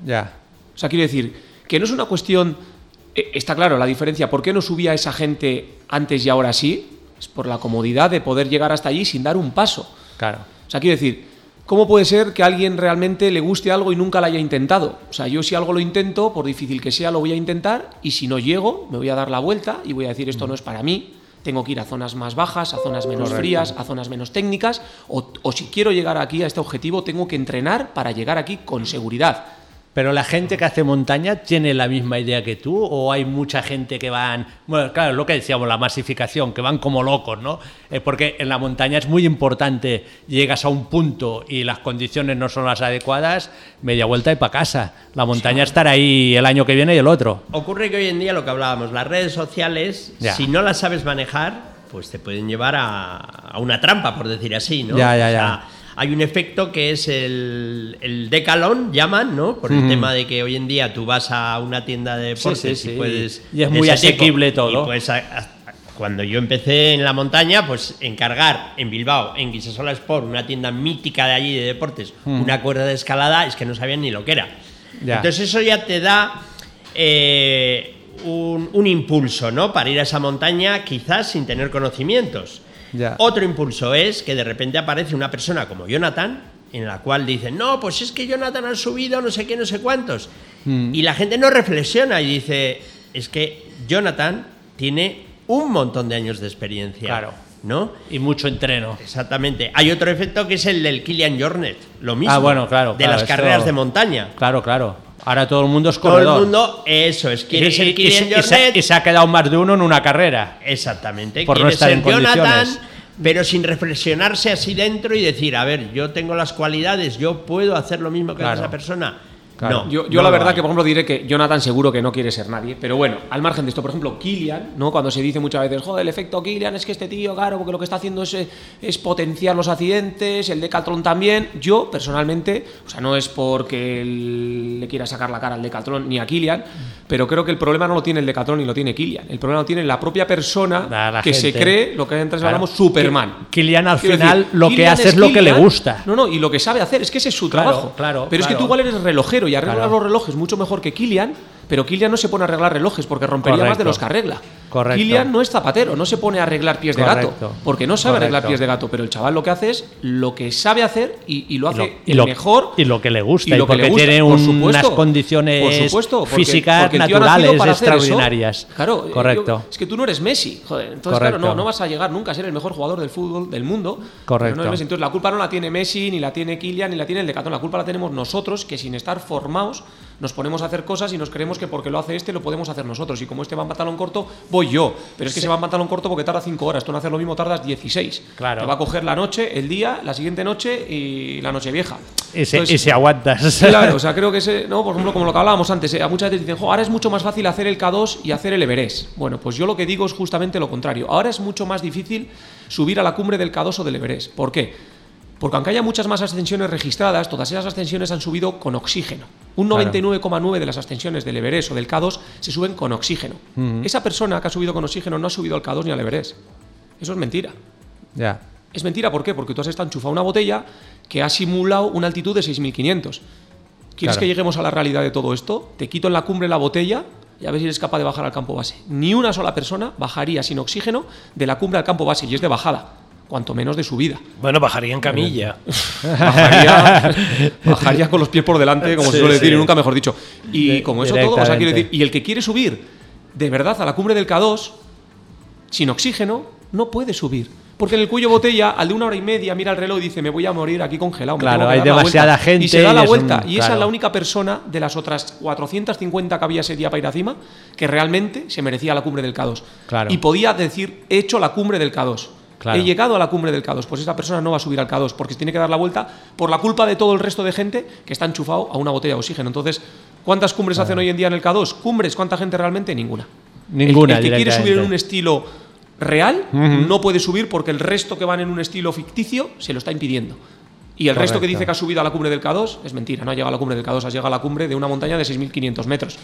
Ya.
O sea, quiero decir que no es una cuestión. eh, Está claro la diferencia. ¿Por qué no subía esa gente antes y ahora sí? Es por la comodidad de poder llegar hasta allí sin dar un paso.
Claro.
O sea, quiero decir, ¿cómo puede ser que a alguien realmente le guste algo y nunca lo haya intentado? O sea, yo si algo lo intento, por difícil que sea, lo voy a intentar y si no llego, me voy a dar la vuelta y voy a decir esto no es para mí. Tengo que ir a zonas más bajas, a zonas menos frías, a zonas menos técnicas, o, o si quiero llegar aquí a este objetivo, tengo que entrenar para llegar aquí con seguridad.
Pero la gente que hace montaña tiene la misma idea que tú o hay mucha gente que van, bueno, claro, lo que decíamos, la masificación, que van como locos, ¿no? Eh, porque en la montaña es muy importante, llegas a un punto y las condiciones no son las adecuadas, media vuelta y para casa. La montaña estará ahí el año que viene y el otro.
Ocurre que hoy en día lo que hablábamos, las redes sociales,
Ya.
si no las sabes manejar, pues te pueden llevar a, a una trampa, por decir así, ¿no?
Ya, ya,
O sea,
ya.
Hay un efecto que es el, el decalón, llaman, ¿no? Por el tema de que hoy en día tú vas a una tienda de deportes
sí,
y puedes...
Y es muy
tipo,
asequible todo.
y pues cuando yo empecé en la montaña, pues encargar en Bilbao, en Guisasola Sport, una tienda mítica de allí de deportes, una cuerda de escalada, es que no sabían ni lo que era.
Ya.
Entonces eso ya te da eh, un, un impulso, ¿no? Para ir a esa montaña quizás sin tener conocimientos.
Ya.
Otro impulso es que de repente aparece una persona como Jonathan, en la cual dicen, no, pues es que Jonathan ha subido no sé qué, no sé cuántos.
Mm.
Y la gente no reflexiona y dice, es que Jonathan tiene un montón de años de experiencia.
Claro.
¿No?
Y mucho entreno.
Exactamente. Hay otro efecto que es el del Kilian Jornet, lo mismo.
Ah, bueno, claro,
De
claro,
las
esto-
carreras de montaña.
Claro, claro. Ahora todo el mundo es
Todo
corredor.
el mundo, eso es, quiere
Y-
ser
y- y se- y se,
Jornet.
y se ha quedado más de uno en una carrera.
Exactamente.
Por no estar en
Jonathan,
condiciones.
pero sin reflexionarse así dentro y decir, a ver, yo tengo las cualidades, yo puedo hacer lo mismo que
Claro.
esa persona.
Claro.
No,
Yo, yo
no
la verdad que, por ejemplo, diré que Jonathan seguro que no quiere ser nadie. Pero bueno, al margen de esto, por ejemplo, Kilian, ¿no? Cuando se dice muchas veces, joder, el efecto Kilian es que este tío, claro, porque lo que está haciendo es, eh, es potenciar los accidentes, el Decathlon también. Yo, personalmente, o sea, no es porque le quiera sacar la cara al Decathlon ni a Kilian, pero creo que el problema no lo tiene el Decathlon ni lo tiene Kilian. El problema lo tiene la propia persona
La- la
que se cree lo que antes
Claro.
hablamos Superman.
Kilian al
Quiero
final lo que hace es lo que le gusta.
No, no, y lo que sabe hacer es que ese es su
Claro,
trabajo.
claro,
Pero es que tú igual eres relojero y arreglas
Claro.
los relojes mucho mejor que Kilian, pero Kilian no se pone a arreglar relojes porque rompería más de los que arregla.
Correcto.
Kilian no es zapatero, no se pone a arreglar pies de gato, porque no sabe arreglar pies de gato, pero el chaval lo que hace es lo que sabe hacer y, y lo hace
Y lo- y
el
lo-
mejor
y lo que le gusta,
y lo que le
porque
gusta,
tiene unas condiciones
por supuesto, porque-
físicas
porque
naturales extraordinarias.
Claro,
Correcto.
yo- es que tú no eres Messi, joder. Entonces, claro, no, no vas a llegar nunca a ser el mejor jugador del fútbol del mundo.
Correcto.
no eres Messi. Entonces, la culpa no la tiene Messi, ni la tiene Kylian, ni la tiene el Decathlon. La culpa la tenemos nosotros, que sin estar formados nos ponemos a hacer cosas y nos creemos que porque lo hace este lo podemos hacer nosotros. Y como este va en pantalón corto, voy yo. Pero es que se va en pantalón corto porque tarda 5 horas. Tú no haces lo mismo, tardas 16.
Claro.
Te va a coger la noche, el día, la siguiente noche y la noche vieja.
Y se,
Entonces,
aguantas.
Claro, o sea, creo que ese, ¿no? Por ejemplo, como lo que hablábamos antes, eh, muchas veces dicen, "Jo, ahora es mucho más fácil hacer el K2 y hacer el Everest. Bueno, pues yo lo que digo es justamente lo contrario. Ahora es mucho más difícil subir a la cumbre del K2 o del Everest. ¿Por qué? Porque aunque haya muchas más ascensiones registradas, todas esas ascensiones han subido con oxígeno. Un
Claro.
99,9 de las ascensiones del Everest o del K2 se suben con oxígeno. Esa persona que ha subido con oxígeno no ha subido al K2 ni al Everest. Eso es mentira.
ya.
Es mentira, ¿por qué? Porque tú has estado enchufado una botella que ha simulado una altitud de 6.500. ¿Quieres
Claro.
que lleguemos a la realidad de todo esto? Te quito en la cumbre la botella y a ver si eres capaz de bajar al campo base. Ni una sola persona bajaría sin oxígeno de la cumbre al campo base, y es de bajada, cuanto menos de subida.
Bueno, bajaría en camilla.
Bajaría, bajaría con los pies por delante, como se suele decir,
sí.
y nunca mejor dicho. Y
De-
como eso todo, o sea, quiero
directamente.
decir, y el que quiere subir de verdad a la cumbre del K2 sin oxígeno no puede subir. Porque en el cuello botella, al de una hora y media, mira el reloj y dice, me voy a morir aquí congelado.
Claro, hay demasiada
vuelta".
gente
Y se da la
un-
vuelta. y esa es la única persona de las otras 450 que había ese día para ir a cima que realmente se merecía la cumbre del K2.
Claro.
Y podía decir, he hecho la cumbre del K2.
Claro.
He llegado a la cumbre del K2. Pues esa persona no va a subir al K2 porque tiene que dar la vuelta por la culpa de todo el resto de gente que está enchufado a una botella de oxígeno. Entonces, ¿cuántas cumbres hacen hoy en día en el K2? ¿Cumbres? ¿Cuánta gente realmente? Ninguna.
Ninguna,
El, el que quiere subir en un estilo real no puede subir porque el resto que van en un estilo ficticio se lo está impidiendo. Y el resto que dice que ha subido a la cumbre del K2 es mentira, no ha llegado a la cumbre del K2, ha llegado a la cumbre de una montaña de 6.500 metros.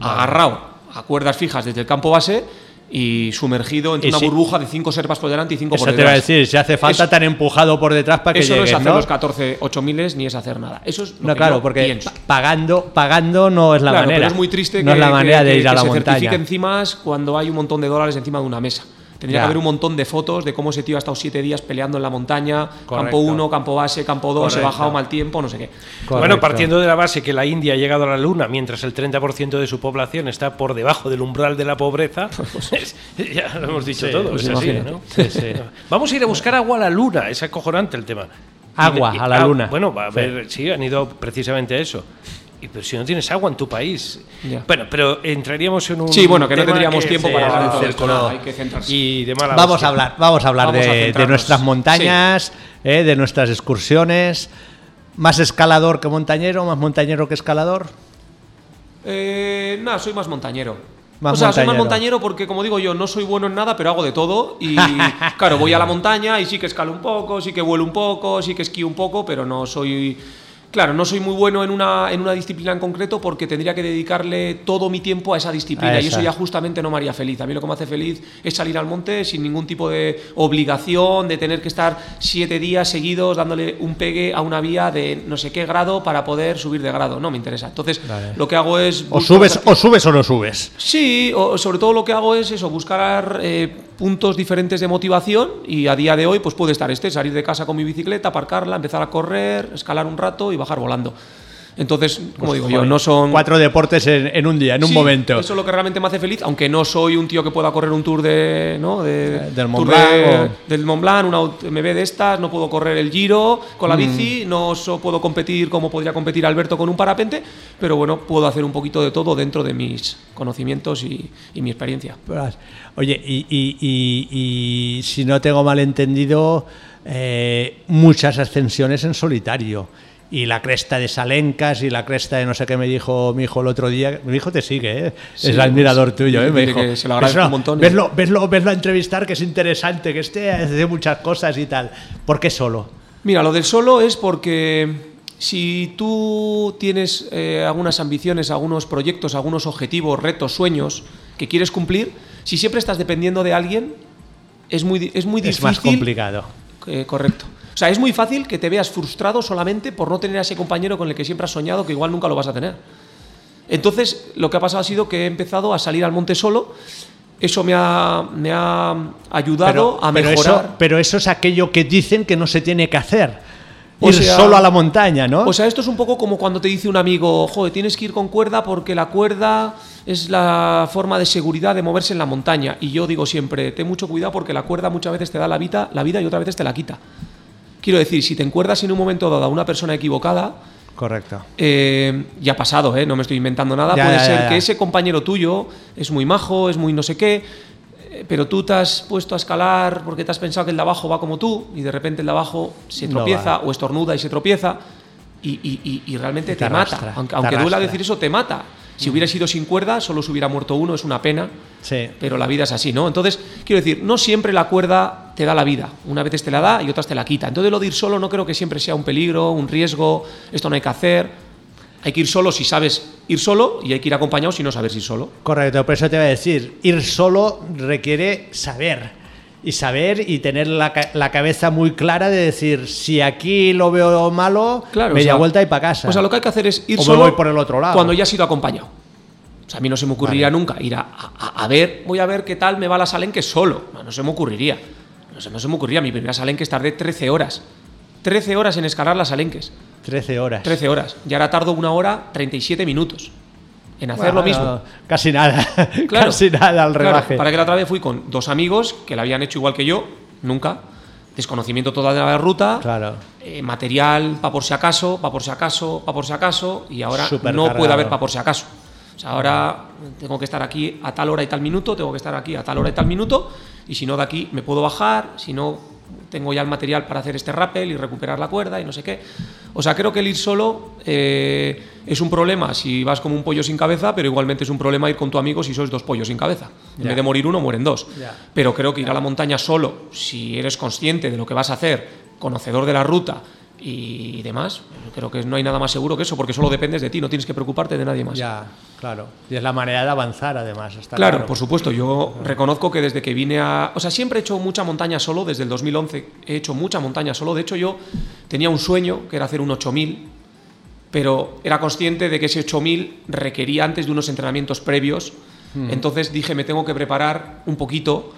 Agarrado a cuerdas fijas desde el campo base y sumergido entre
Y
una
si-
burbuja de 5 servas por delante y 5
Eso
por
te iba a
detrás.
decir, si hace falta
Eso-
tan empujado por detrás para que
Eso no es
llegues,
hacer
¿no?
los 14 8000 ni es hacer nada. Eso es lo
No,
que
claro,
yo
porque
pienso.
pa- pagando, pagando no es la
Claro,
manera.
pero es muy triste
no
que,
es la manera
que-
de ir a la
se
montaña.
certifiquen cimas cuando hay un montón de dólares encima de una mesa. Tendría
Ya.
que haber un montón de fotos de cómo ese tío ha estado siete días peleando en la montaña, campo
Correcto.
1, campo base, campo 2, he
Correcto.
bajado mal tiempo, no sé qué.
Correcto.
Bueno, partiendo de la base que la India ha llegado a la Luna mientras el 30% de su población está por debajo del umbral de la pobreza, pues, ya lo hemos dicho
Sí,
todo,
pues
es así,
imagínate.
¿no?
Sí, sí.
Vamos a ir a buscar agua a la Luna, es acojonante el tema.
Agua a la Luna.
Bueno, va a
Sí.
ver, sí, han ido precisamente a eso. Y pero si no tienes agua en tu país.
Ya.
Bueno, pero entraríamos en un.
Sí, bueno, que no tendríamos
que-
tiempo para hablar de todo hay que centrarse.
Y de mala
Vamos
hostia.
a hablar, vamos a hablar
Vamos a
de, nuestras montañas, eh, de nuestras excursiones. Más escalador que montañero, más montañero que escalador.
Eh, nada, soy más montañero.
Más
o sea, soy más
montañero.
montañero porque, como digo yo, no soy bueno en nada, pero hago de todo. Y claro, voy a la montaña y sí que escalo un poco, sí que vuelo un poco, sí que esquío un poco, pero no soy. Claro, no soy muy bueno en una, en una disciplina en concreto porque tendría que dedicarle todo mi tiempo a esa disciplina
A
y eso ya justamente no me haría feliz. A mí lo que me hace feliz es salir al monte sin ningún tipo de obligación, de tener que estar siete días seguidos dándole un pegue a una vía de no sé qué grado para poder subir de grado. No me interesa. Entonces, lo que hago es...
O subes, o subes o no subes.
Sí, o sobre todo lo que hago es eso, buscar eh, puntos diferentes de motivación y a día de hoy pues puede estar este, salir de casa con mi bicicleta, aparcarla, empezar a correr, escalar un rato y bajar volando. Entonces, como digo yo, no son...
Cuatro deportes en, en un día, en un momento.
Eso es lo que realmente me hace feliz, aunque no soy un tío que pueda correr un tour de, ¿no? de
Eh, del Mont Blanc
de-
o-
del Mont Blanc, una UTMB de estas, no puedo correr el Giro con
Mm.
la bici, no so- puedo competir como podría competir Alberto con un parapente, pero bueno, puedo hacer un poquito de todo dentro de mis conocimientos y, y mi experiencia.
Verás. Oye, y, y- y- y si no tengo mal entendido, eh, muchas ascensiones en solitario. Y la cresta de Salencas y la cresta de no sé qué me dijo mi hijo el otro día. Mi hijo te sigue, ¿eh?
Sí,
es admirador
pues,
tuyo, ¿eh? Me
dile
dijo.
que se lo agradezco
"Veslo-
un montón".
Veslo, veslo, veslo a entrevistar, que es interesante, que esté hace muchas cosas y tal. ¿Por qué solo?
Mira, lo del solo es porque si tú tienes eh, algunas ambiciones, algunos proyectos, algunos objetivos, retos, sueños que quieres cumplir, si siempre estás dependiendo de alguien, es muy, es muy
Es
difícil.
más complicado.
Eh, correcto. O sea, es muy fácil que te veas frustrado solamente por no tener a ese compañero con el que siempre has soñado que igual nunca lo vas a tener. Entonces, lo que ha pasado ha sido que he empezado a salir al monte solo. Eso me ha, me ha ayudado a
pero
mejorar.
Eso, pero eso es aquello que dicen que no se tiene que hacer.
O
Ir
sea-
solo a la montaña, ¿no?
O sea, esto es un poco como cuando te dice un amigo, joder, tienes que ir con cuerda porque la cuerda es la forma de seguridad de moverse en la montaña. Y yo digo siempre, ten mucho cuidado porque la cuerda muchas veces te da la vida, la vida y otras veces te la quita. Quiero decir, si te encuerdas en un momento dado a una persona equivocada,
Correcto.
eh, ya ha pasado, ¿eh? no me estoy inventando nada.
Ya,
Puede
ya,
ser
ya,
que ese compañero tuyo es muy majo, es muy no sé qué, eh, pero tú te has puesto a escalar porque te has pensado que el de abajo va como tú y de repente el de abajo se tropieza o estornuda y se tropieza y, y- y- y realmente te, mata. Aunque,
te
aunque duela decir eso, te mata. Si hubiera sido sin cuerda, solo se hubiera muerto uno, es una pena.
Sí.
Pero la vida es así, ¿no? Entonces, quiero decir, no siempre la cuerda te da la vida. Una veces te la da y otras te la quita. Entonces, lo de ir solo no creo que siempre sea un peligro, un riesgo, esto no hay que hacer. Hay que ir solo si sabes ir solo y hay que ir acompañado si no sabes ir solo.
Correcto, por eso te voy a decir, ir solo requiere saber. Y saber y tener la, la cabeza muy clara de decir, si aquí lo veo malo,
Claro,
media
o sea,
vuelta y para casa.
O sea, lo que hay que hacer es ir
O
solo
voy por el otro lado.
cuando ya has ido acompañado. O sea, a mí no se me ocurriría nunca ir a, a- a ver, voy a ver qué tal me va la Salenque solo. No, no se me ocurriría. No se, no se me ocurriría. Mi primera Salenque tardé 13 horas. 13 horas en escalar las Salenques.
13 horas.
13 horas. Y ahora tardo una hora 37 minutos en hacer
Bueno,
lo mismo.
Casi nada.
Claro.
Casi nada al
Claro,
rebaje.
para que la otra vez fui con dos amigos que la habían hecho igual que yo, nunca. Desconocimiento toda de la ruta.
Claro.
eh, material para por si acaso, para por si acaso, para por si acaso. Y ahora no
cargado.
puede haber para por si acaso. O sea, ahora tengo que estar aquí a tal hora y tal minuto, tengo que estar aquí a tal hora y tal minuto. Y si no, de aquí me puedo bajar. Si no, tengo ya el material para hacer este rappel y recuperar la cuerda y no sé qué. O sea, creo que el ir solo eh, es un problema si vas como un pollo sin cabeza, pero igualmente es un problema ir con tu amigo si sois dos pollos sin cabeza. En
Ya.
vez de morir uno, mueren dos.
Ya.
Pero creo que ir a la montaña solo, si eres consciente de lo que vas a hacer, conocedor de la ruta y demás, creo que no hay nada más seguro que eso, porque solo dependes de ti, no tienes que preocuparte de nadie más.
Ya, claro. Y es la manera de avanzar, además. Está
Claro,
claro,
por supuesto. Yo reconozco que desde que vine a... O sea, siempre he hecho mucha montaña solo, desde el 2011 he hecho mucha montaña solo. De hecho, yo tenía un sueño, que era hacer un 8000, pero era consciente de que ese 8000 requería antes de unos entrenamientos previos. Entonces dije, me tengo que preparar un poquito.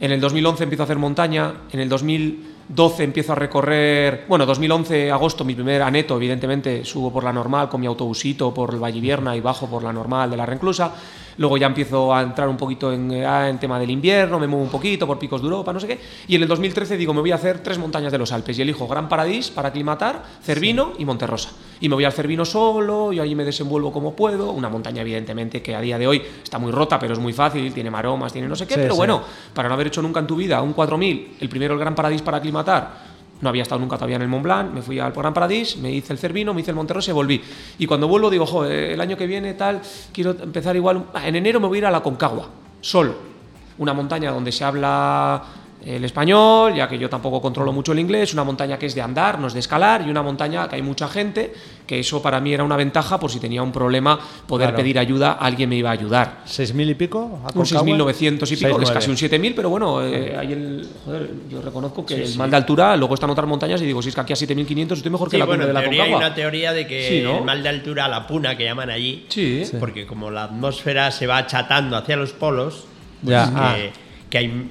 En el 2011 empiezo a hacer montaña, en el 2012 empiezo a recorrer, bueno, 2011, agosto, mi primer aneto, evidentemente, subo por la normal con mi autobusito por el Vallivierna y bajo por la normal de la Renclusa. Luego ya empiezo a entrar un poquito en, eh, ah, en tema del invierno, me muevo un poquito por picos de Europa, no sé qué. Y en el 2013 digo, me voy a hacer tres montañas de los Alpes y elijo Gran Paradís para aclimatar, Cervino y Monterrosa. Y me voy al Cervino solo, y allí me desenvuelvo como puedo. Una montaña, evidentemente, que a día de hoy está muy rota, pero es muy fácil, tiene maromas, tiene no sé qué.
Sí,
pero
sí.
bueno, para no haber hecho nunca en tu vida un 4000, el primero el Gran Paradís para aclimatar, no había estado nunca todavía en el Mont Blanc, me fui al Gran Paradís, me hice el Cervino, me hice el Monterrosa y volví. Y cuando vuelvo digo, el año que viene tal, quiero empezar igual, en enero me voy a ir a la Concagua, solo. Una montaña donde se habla el español, ya que yo tampoco controlo mucho el inglés, una montaña que es de andar, no es de escalar, y una montaña que hay mucha gente, que eso para mí era una ventaja por si tenía un problema, poder
Claro.
pedir ayuda, alguien me iba a ayudar.
¿Seis mil y pico? a
Un
Concagua?
6.900 y pico, que es
6.900.
casi un 7.000, pero bueno, eh, ahí el, joder, yo reconozco que el mal de altura, luego están otras montañas y digo, si es que aquí a 7.500 estoy mejor que
Sí,
la
bueno,
cumbre de la
teoría hay
Concagua.
una teoría de que
Sí, ¿no?
el mal de altura, la puna que llaman allí,
Sí.
porque como la atmósfera se va achatando hacia los polos, pues
Ya,
que,
ah.
que hay...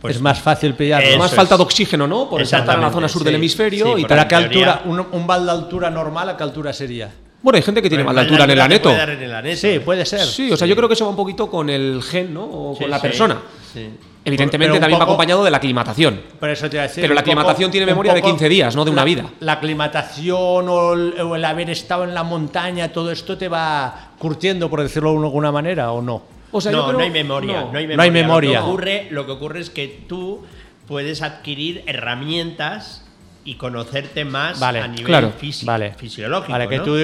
pues,
es más fácil pillarlo.
Eso
Más
es.
falta de oxígeno, ¿no? Por estar en la zona sur
sí.
del hemisferio
Sí,
y
por
¿Pero
tal.
a qué altura? Un, un bal de altura normal, ¿a qué altura sería?
Bueno, hay gente que tiene
Bueno,
mal de altura en el aneto.
puede dar en el aneto,
Sí,
¿eh?
puede ser.
Sí, o sea, yo creo que eso va un poquito con el gen, ¿no? O
Sí,
con la
sí,
persona.
sí.
Evidentemente también va acompañado de la aclimatación.
Por eso te iba a decir,
Pero la
poco-
aclimatación tiene memoria de
poco
15 días, no de una
la-
vida.
La aclimatación o el, o el haber estado en la montaña, todo esto te va curtiendo, por decirlo de alguna manera, ¿o no?
O sea, yo
no,
creo-
no hay memoria.
no.
No, hay
No hay memoria.
Lo, que ocurre, lo que ocurre es que tú puedes adquirir herramientas y conocerte más
Vale,
a nivel
claro,
físico,
Vale.
fisiológico.
Vale, que
¿no?
tú,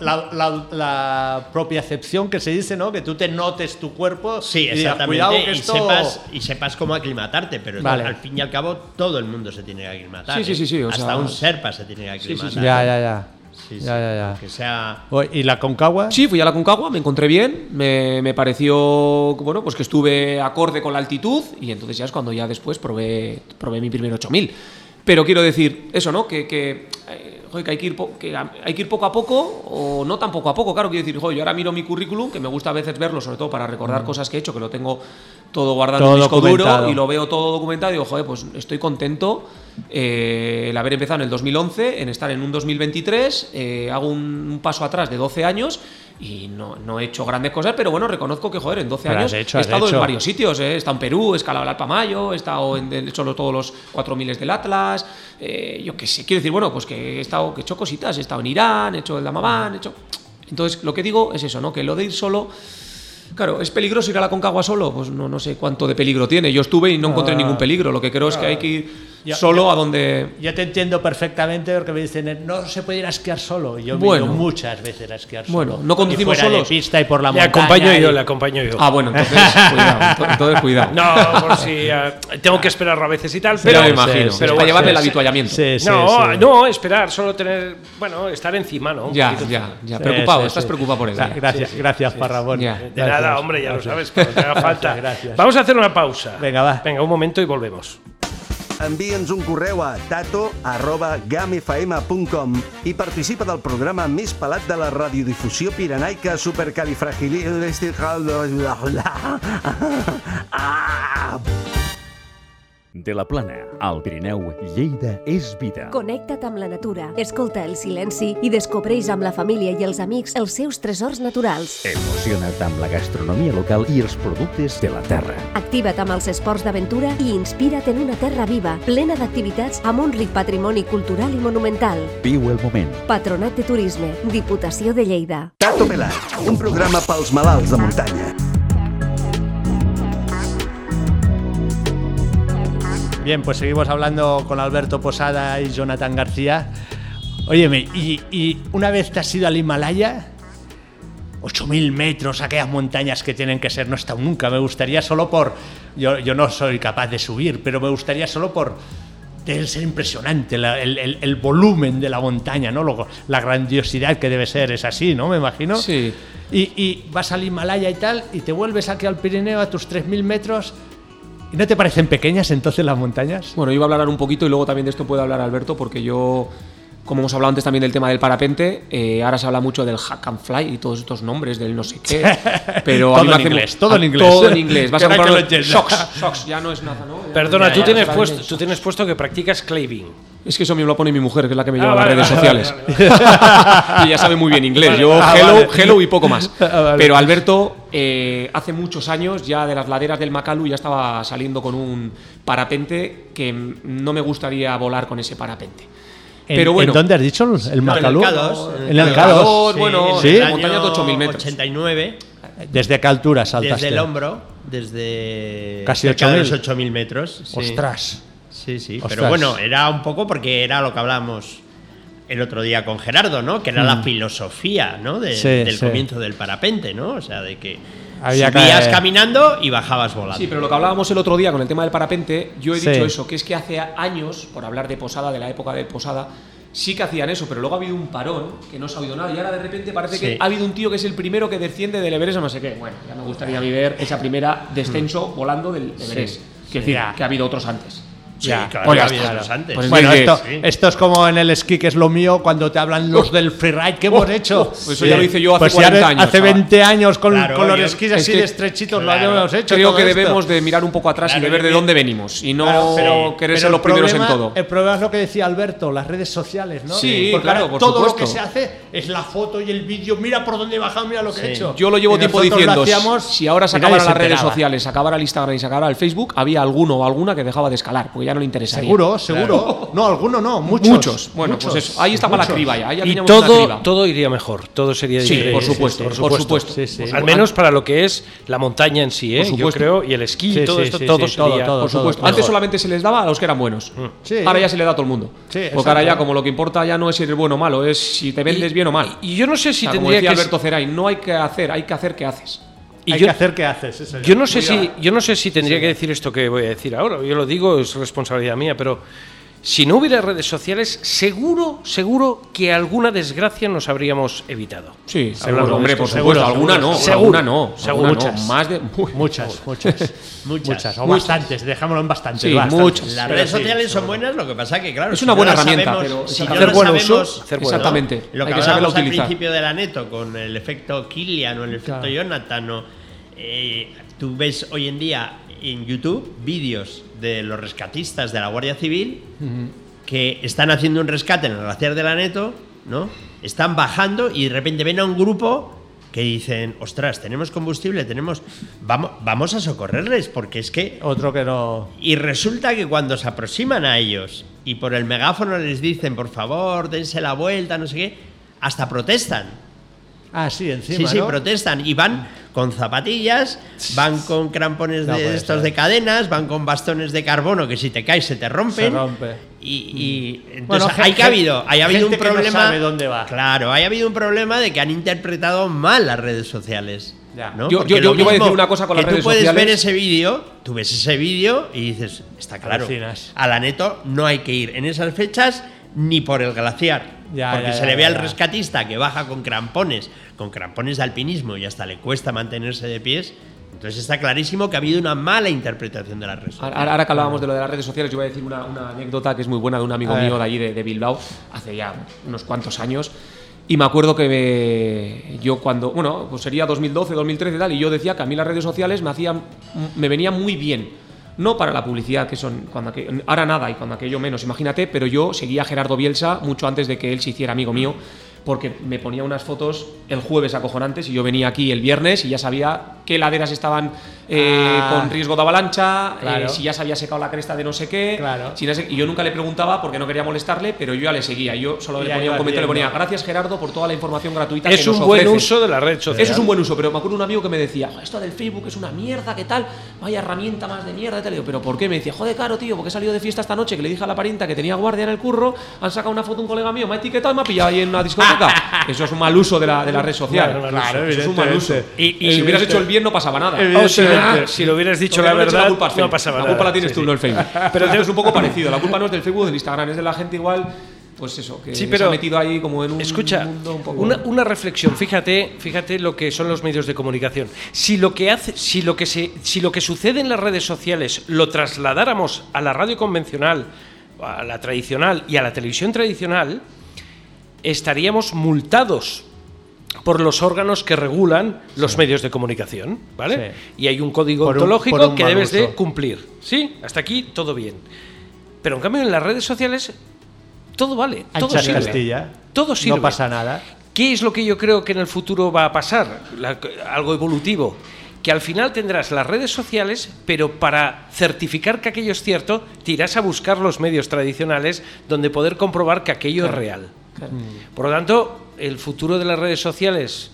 la, la, la propia acepción que se dice, ¿no? Que tú te notes tu cuerpo
Sí,
y digas, cuidado que
y,
esto...
sepas, y sepas cómo aclimatarte, pero
Vale.
al fin y al cabo todo el mundo se tiene que aclimatar.
Sí, sí,
¿eh?
sí, sí, o
Hasta
sea-
un serpa se tiene que
sí, sí.
aclimatar.
Ya, ya, ya.
Sí, sí.
Ya, ya, ya.
Que sea...
¿Y la Concagua?
Sí, fui a la Concagua, me encontré bien, me, me pareció bueno, pues que estuve acorde con la altitud y entonces ya es cuando ya después probé, probé mi primer 8000. Pero quiero decir eso, ¿no? Que, que, eh, joder, que hay, que ir que hay que ir poco a poco o no tan poco a poco. Claro, quiero decir, joder, yo ahora miro mi currículum, que me gusta a veces verlo, sobre todo para recordar cosas que he hecho, que lo tengo todo guardado.
Todo
en disco
documentado.
duro y lo veo todo documentado y digo, joder, pues estoy contento eh, el haber empezado en el 2011, en estar en un 2023, eh, hago un, un paso atrás de 12 años y no, no he hecho grandes cosas, pero bueno, reconozco que, joder, en 12
Pero
años
hecho,
he estado
hecho.
en varios sitios, eh, he estado en Perú, he escalado el Alpamayo, he estado en, he hecho lo- todos los 4000 del Atlas, eh, yo qué sé, quiero decir, bueno, pues que he estado, que he hecho cositas, he estado en Irán, he hecho el Damaván, he hecho... Entonces, lo que digo es eso, ¿no? Que lo de ir solo... Claro, ¿es peligroso ir a la Concagua solo? Pues no, no sé cuánto de peligro tiene. Yo estuve y no encontré ningún peligro. Lo que creo es que hay que ir Solo a donde...
Yo te entiendo perfectamente porque me dicen, no se puede ir a esquiar solo. Yo
Bueno.
me he ido muchas veces a esquiar
Bueno,
solo.
no conducimos
y fuera
solos.
de pista y por la
Le
montaña.
acompaño yo, le acompaño yo.
Ah, bueno, entonces cuidado. ento- Entonces cuidado.
No, por si eh, tengo que esperarlo a veces y tal,
Pero
pero
me imagino.
sí,
pero
sí,
para
sí,
llevarle el
sí.
habituallamiento.
Sí, sí,
no,
sí.
no, esperar, solo tener, bueno, estar encima, ¿no? Un
Ya,
poquito
ya, ya.
Sí,
Preocupado,
sí,
estás
sí.
preocupado por eso.
Gra- Gracias, gracias, Parrabón.
De
Gracias,
nada, hombre, ya lo sabes, cuando te haga falta.
Gracias.
Vamos a hacer una pausa.
Venga, va.
Venga, un momento y volvemos.
Envia'ns un correu a tato i participa del programa més pelat de la radiodifusió pirenaica supercalifragilística...
De la Plana, al Pirineu, Lleida és vida.
Connecta't amb la natura, escolta el silenci i descobreix amb la família i els amics els seus tresors naturals.
Emociona't amb la gastronomia local i els productes de la terra.
Activa't amb els esports d'aventura i inspira't en una terra viva, plena d'activitats amb un ric patrimoni cultural i monumental.
Viu el moment.
Patronat de Turisme, Diputació de Lleida.
Tato Pelat, un programa pels malalts de muntanya.
Bien, pues seguimos hablando con Alberto Posada y Jonathan García. Óyeme, y, y una vez te has ido al Himalaya, 8.000 metros, aquellas montañas que tienen que ser, no he estado nunca, me gustaría solo por... Yo, yo no soy capaz de subir, pero me gustaría solo por... Debe ser impresionante la- el, el- el volumen de la montaña, ¿no? Luego, la grandiosidad que debe ser, es así, ¿no? Me imagino.
Sí.
Y, y vas al Himalaya y tal, y te vuelves aquí al Pirineo a tus 3.000 metros. ¿Y no te parecen pequeñas entonces las montañas?
Bueno, yo iba a hablar un poquito y luego también de esto puede hablar Alberto, porque yo, como hemos hablado antes también del tema del parapente, eh, ahora se habla mucho del hack and fly y todos estos nombres del no sé qué. Pero
Todo en inglés, todo en inglés.
Todo en inglés. Vas a comprar unos socks, socks, ya no es nada, ¿no?
Perdona,
Ya,
tú
ya,
tienes,
ya,
puesto,
ya.
tú tienes puesto que practicas claving.
Es que eso me lo pone mi mujer, que es la que me
Ah,
lleva
vale,
a las redes
vale,
sociales. y ella sabe muy bien inglés. Yo
Ah,
hello,
vale.
hello y poco más.
Ah, vale.
Pero Alberto, eh, hace muchos años ya de las laderas del Macalu ya estaba saliendo con un parapente que no me gustaría volar con ese parapente.
¿En,
Pero bueno.
¿En dónde has dicho? ¿El
No, en el
Macalú?
K2.
En el
K2,
K2.
bueno,
¿Sí?
en el
montañas de
año
8.000 metros.
89,
¿Desde qué altura saltaste?
desde el hombro, desde
Casi
cerca de
8.000.
los 8.000 metros. sí.
Ostras.
Sí, sí,
Ostras.
pero bueno, era un poco porque era lo que hablábamos el otro día con Gerardo, ¿no? Que era la filosofía, ¿no? De-
Mm. Sí,
del
sí.
comienzo del parapente, ¿no? O sea, de que
Había que-
Subías caminando y bajabas volando.
Sí, pero lo que hablábamos el otro día con el tema del parapente, yo he
Sí.
dicho eso, que es que hace años, por hablar de Posada, de la época de Posada, sí que hacían eso, pero luego ha habido un parón que no se ha oído nada y ahora de repente parece
Sí.
que ha habido un tío que es el primero que desciende del Everest o no sé qué. Bueno, ya me gustaría ver esa primera descenso volando del Everest. Quiero decir, que ha habido otros antes.
Sí,
Ya,
claro,
pues ya está.
antes.
Pues
Bueno, esto,
sí.
esto es como en el esquí, que es lo mío, cuando te hablan los del freeride que hemos hecho.
pues eso ya lo hice yo hace
Pues si
40
hace-
años,
Hace
chaval.
20 años con,
Claro,
con los
yo-
esquís
es
así
que-
de estrechitos
claro,
lo habíamos hecho.
Creo que
esto.
debemos de mirar un poco atrás y de ver de dónde venimos y no
pero-
querer ser los primeros en todo.
El problema es lo que decía Alberto, las redes sociales, ¿no?
Sí,
Porque
claro, por
todo lo que se hace es la foto y el vídeo. Mira por dónde he bajado, mira lo que he hecho.
Yo lo llevo tiempo diciendo, si ahora se acabaran las redes sociales, se acabara el Instagram y se acabara el Facebook, había alguno o alguna que dejaba de escalar, ya no le interesaría.
Seguro, seguro. No, alguno no, muchos.
Muchos. Bueno,
muchos,
pues eso. Ahí está para la criba ya. Ahí ya
Y todo,
criba.
todo iría mejor, todo sería
Sí,
diferente.
por supuesto, por supuesto.
Sí, sí.
Al menos para lo que es la montaña en sí, ¿eh?
Por
yo
supuesto.
creo, y el esquí,
Sí,
todo
sí,
esto,
sí,
todo
sí, todo,
sería-
todo.
Por supuesto.
todo
Antes
mejor.
solamente se les daba a los que eran buenos.
Sí.
Ahora ya se le da a todo el mundo.
Sí,
Porque ahora ya, como lo que importa ya no es si eres bueno o malo, es si te vendes bien o mal.
Y yo no sé si
O sea, como
tendría
decía
que
Alberto Ceray, no hay que hacer, hay que hacer que haces.
Y
Hay
yo-
que hacer qué haces. eso.
Yo no sé si yo no sé si tendría que decir esto que voy a decir ahora. Yo lo digo es responsabilidad mía, pero si no hubiera redes sociales, seguro, seguro que alguna desgracia nos habríamos evitado.
Sí,
Seguro,
hombre, por
seguro,
supuesto. Alguna no,
seguro.
alguna no.
Seguro.
alguna no.
Muchas.
Más de.
Muchas, muchas. muchas. O
Muchas.
bastantes, dejámoslo en bastantes.
Sí,
bastantes.
muchas.
Las redes
sí,
sociales son buenas, lo que pasa que, claro,
Es una buena herramienta,
sabemos-
pero
si
hacer
buen uso,
sabemos-
hacer buen uso.
Exactamente.
Lo que
Hay que saberlo
hablábamos al principio de la neto con el efecto Killian o el efecto Jonathan, o, eh, tú ves hoy en día en YouTube vídeos de los rescatistas de la Guardia Civil que están haciendo un rescate en el glaciar de la neto, ¿no? Están bajando y de repente ven a un grupo que dicen, ostras, tenemos combustible, tenemos, vamos, vamos a socorrerles, porque es que
Otro que no.
y resulta que cuando se aproximan a ellos y por el megáfono les dicen, por favor, dense la vuelta, no sé qué, hasta protestan.
Ah, sí, encima.
sí, sí,
¿no?
protestan. Y van con zapatillas, van con crampones
No
de estos
ser.
de cadenas, van con bastones de carbono que si te caes se te rompen.
Se rompe.
Y, y entonces
Bueno,
hay que ha habido, hay habido un
que no
problema.
sabe dónde va.
Claro, hay habido un problema de que han interpretado mal las redes sociales.
Ya.
¿no?
Yo-
Porque
yo- yo-
lo
yo voy a decir una cosa con las redes
Tú puedes
sociales.
ver ese vídeo, tú ves ese vídeo y dices, está claro,
Alucinas.
a la neto no hay que ir en esas fechas ni por el glaciar.
Ya,
porque
ya,
se
ya,
le ve
ya,
al
ya.
rescatista que baja con crampones, con crampones de alpinismo y hasta le cuesta mantenerse de pies. Entonces está clarísimo que ha habido una mala interpretación de las redes sociales.
Ahora, ahora que hablábamos de lo de las redes sociales, yo voy a decir una, una anécdota que es muy buena de un amigo mío de allí de, de Bilbao, hace ya unos cuantos años. Y me acuerdo que me- yo cuando, bueno, pues sería 2012, 2013 y tal, y yo decía que a mí las redes sociales me hacían, me venían muy bien. No para la publicidad, que son cuando aqu- ahora nada y cuando aquello menos, imagínate, pero yo seguía a Gerardo Bielsa mucho antes de que él se hiciera amigo mío, porque me ponía unas fotos el jueves acojonantes y yo venía aquí el viernes y ya sabía qué laderas estaban eh,
Ah.
con riesgo de avalancha,
Claro.
eh, si ya se había secado la cresta de no sé qué.
Claro.
si no sé- y yo nunca le preguntaba porque no quería molestarle, pero yo ya le seguía. Yo solo
Y
le ponía un comentario, le ponía gracias Gerardo por toda la información gratuita
Es
que nos
un buen
ofreces".
uso de la red social.
Eso es un buen uso, pero me acuerdo un amigo que me decía, "Jo, esto del Facebook es una mierda, ¿qué tal? Vaya herramienta más de mierda, y tal. Y yo, pero ¿por qué? Me decía, joder, claro, tío, porque he salido de fiesta esta noche, que le dije a la parienta que tenía guardia en el curro, han sacado una foto un colega mío, me ha etiquetado y me ha pillado ahí en una discoteca. Eso es un mal uso de la, de la red social.
Claro, claro,
Eso es un mal uso. y si hubieras hecho el bien no pasaba nada.
O si, lo hubieras dicho la verdad,
culpa al
no pasaba
La
nada.
culpa la tienes
Sí,
tú,
sí.
no el Facebook. Pero es un poco parecido. La culpa no es del Facebook o del Instagram, es de la gente igual, pues eso, que
Sí,
se ha metido ahí como en un
Escucha,
mundo un poco...
una, una reflexión. Fíjate, fíjate lo que son los medios de comunicación. Si lo que hace, si lo que se, si lo que sucede en las redes sociales lo trasladáramos a la radio convencional, a la tradicional y a la televisión tradicional, estaríamos multados por los órganos que regulan los medios de comunicación, ¿vale?
Sí.
Y hay un código
Por
ontológico
un
que debes de cumplir. Sí, hasta aquí todo bien. Pero en cambio en las redes sociales todo vale, todo sirve.
Castilla.
Todo sirve.
No pasa nada.
¿Qué es lo que yo creo que en el futuro va a pasar? La- algo evolutivo. Que al final tendrás las redes sociales, pero para certificar que aquello es cierto, te irás a buscar los medios tradicionales donde poder comprobar que aquello es real. Por lo tanto, el futuro de las redes sociales,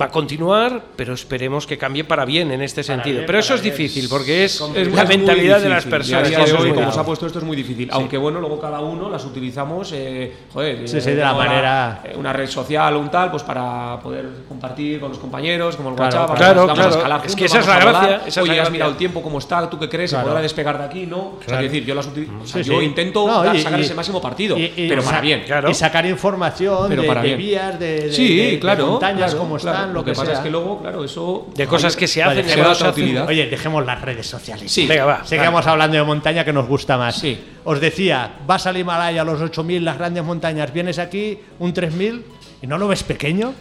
va a continuar, pero esperemos que cambie para bien en este sentido.
bien,
pero eso es difícil, porque es,
Es
la mentalidad de las personas.
A
es
hoy, como se ha puesto esto, es muy difícil. Aunque bueno, luego cada uno las utilizamos, eh, joder,
Sí,
eh,
sí, de la manera-
eh, una red social o un tal, pues para poder compartir con los compañeros, como el
Claro,
WhatsApp,
claro,
nos vamos a
claro.
escalar
Es
juntos,
que esa es la
a
gracia, esa es
Oye,
la
has
gracia.
mirado el tiempo cómo está, ¿tú qué crees?
Claro.
¿Se podrá despegar de aquí? No. O sea, es decir, yo las utilizo, o sea,
Sí,
yo
sí.
intento
No,
dar-
y-
sacar
y-
ese máximo partido,
y- y-
pero para bien.
Y sacar información de, vías, de, montañas,
claro,
cómo
claro.
están, lo,
que, pasa
sea.
es que luego, claro, eso.
De cosas que se
Vale,
hacen y
se
que
utilidad.
Oye, dejemos las redes sociales.
Sí.
Venga, va.
Sigamos hablando de montaña que nos gusta más.
Sí.
Os decía, vas al Himalaya, a los 8000, las grandes montañas, vienes aquí, un 3000, y no lo ves pequeño.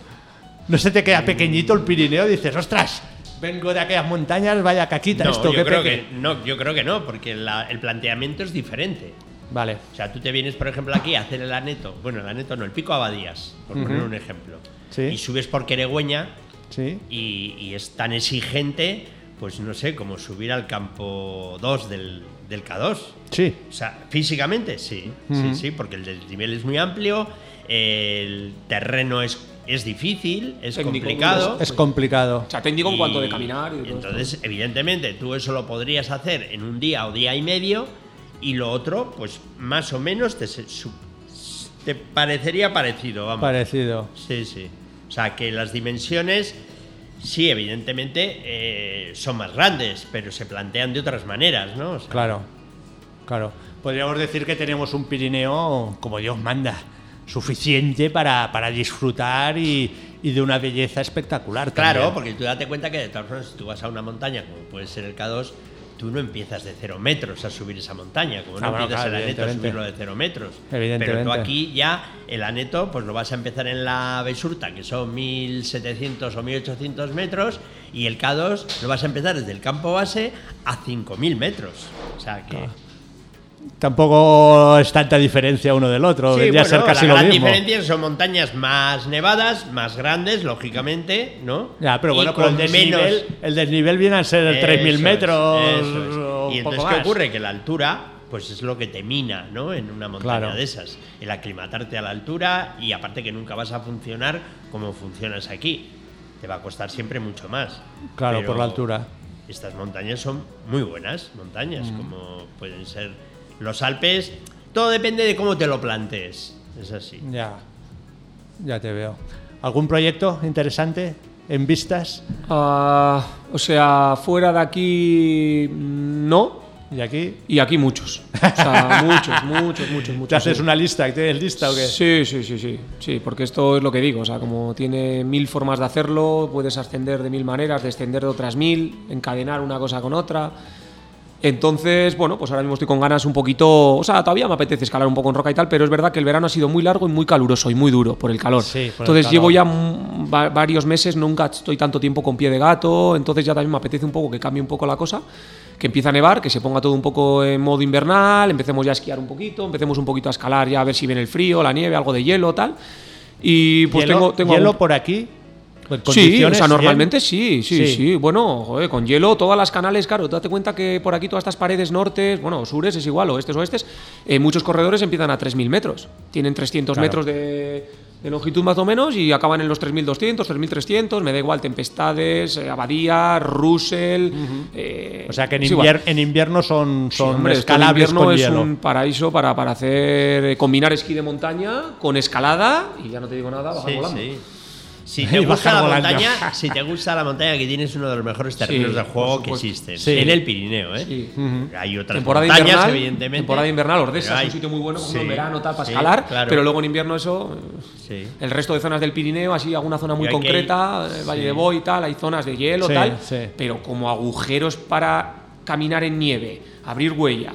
No se te queda pequeñito el Pirineo, dices, ostras, vengo de aquellas montañas, vaya caquita,
No,
esto
yo
qué
creo
peque-".
que, no, yo creo que no, porque la- el planteamiento es diferente.
Vale.
O sea, tú te vienes, por ejemplo, aquí a hacer el aneto. Bueno, el aneto no, el pico Abadías, por poner un ejemplo.
Sí.
Y subes por Queregüeña
Sí.
y, y es tan exigente, pues no sé, como subir al campo 2 del, del K2.
Sí.
O sea, físicamente sí, sí, sí, porque el desnivel es muy amplio, el terreno es, es difícil, es
Técnico,
complicado.
Es complicado.
O sea, técnico en cuanto de caminar y
entonces, evidentemente, tú eso lo podrías hacer en un día o día y medio y lo otro, pues más o menos te, te parecería parecido, vamos.
Parecido.
Sí, sí. O sea, que las dimensiones, sí, evidentemente, eh, son más grandes, pero se plantean de otras maneras, ¿no? O sea,
Claro. Claro. Podríamos decir que tenemos un Pirineo como Dios manda. Suficiente para, para disfrutar y, y de una belleza espectacular.
Claro,
también.
porque tú date cuenta que de todas formas, si tú vas a una montaña, como puede ser el K2, tú no empiezas de cero metros a subir esa montaña, como no
Ah, bueno,
empiezas
claro,
el aneto a subirlo de cero metros.
Evidentemente.
Pero tú aquí ya el aneto, pues lo vas a empezar en la Besurta, que son 1700 o 1800 metros, y el K2 lo vas a empezar desde el campo base a 5000 metros. O sea que.
Tampoco es tanta diferencia uno del otro.
Sí,
Vendría a ser
bueno,
casi
la
lo
gran
mismo.
diferencia son montañas más nevadas, más grandes, lógicamente, ¿no?
Ya, pero
Y
bueno, pero el
con
desnivel, el desnivel viene a ser
Eso
3.000
es,
metros.
eso es.
o
Y
poco
entonces, ¿qué
más.
ocurre? Que la altura, pues es lo que te mina, ¿no? En una montaña
Claro.
de esas. El aclimatarte a la altura y aparte que nunca vas a funcionar como funcionas aquí. Te va a costar siempre mucho más.
Claro,
Pero
por la altura.
Estas montañas son muy buenas montañas,
Mm.
como pueden ser los Alpes. Todo depende de cómo te lo plantees. Es así.
Ya, ya te veo. ¿Algún proyecto interesante en vistas?
Ah, o sea, fuera de aquí no,
¿Y aquí?
y aquí muchos. O sea, muchos, muchos, muchos, muchos.
¿Te haces
sí.
una lista? ¿Tienes lista o qué?
Sí, sí, sí, sí, sí, porque esto es lo que digo, o sea, como tiene mil formas de hacerlo, puedes ascender de mil maneras, descender de otras mil, encadenar una cosa con otra. Entonces, bueno, pues ahora mismo estoy con ganas un poquito, o sea, todavía me apetece escalar un poco en roca y tal, pero es verdad que el verano ha sido muy largo y muy caluroso y muy duro por el calor.
Sí, por el
entonces
calor.
llevo ya mm, va- varios meses, nunca estoy tanto tiempo con pie de gato, entonces ya también me apetece un poco que cambie un poco la cosa, que empiece a nevar, que se ponga todo un poco en modo invernal, empecemos ya a esquiar un poquito, empecemos un poquito a escalar ya a ver si viene el frío, la nieve, algo de hielo, tal. Y pues
¿Hielo,
tengo, tengo
hielo
algún-
por aquí? ¿En
Sí, o sea, normalmente sí, sí,
Sí.
sí, Bueno, joder, con hielo, todas las canales, claro, date cuenta que por aquí todas estas paredes nortes, bueno, sures es igual, oestes, oestes, eh, muchos corredores empiezan a 3.000 metros. Tienen 300
Claro.
metros de, de longitud más o menos y acaban en los 3.200, 3.300, me da igual, tempestades, eh, abadía, Russell. eh,
O sea que en, invier- en invierno son,
Sí,
son
hombre, esto en
escalables
invierno
con
es
hielo.
un paraíso para, para hacer eh, combinar esquí de montaña con escalada y ya no te digo nada, bajar
Sí,
volando.
sí. Si te gusta la
volando.
montaña, si te gusta la montaña, que tienes uno de los mejores terrenos
Sí,
de juego que existen.
Sí.
En el Pirineo, ¿eh?
Sí.
Hay otras
Temporada
montañas,
invernal,
evidentemente.
temporada invernal, Ordesa es un sitio muy bueno, en verano, tal, para escalar,
claro.
pero luego en invierno eso,
Sí.
el resto de zonas del Pirineo, así alguna zona muy concreta,
ir-
el Valle de Boy y tal, hay zonas de hielo,
Sí,
tal,
sí.
pero como agujeros para caminar en nieve, abrir huella,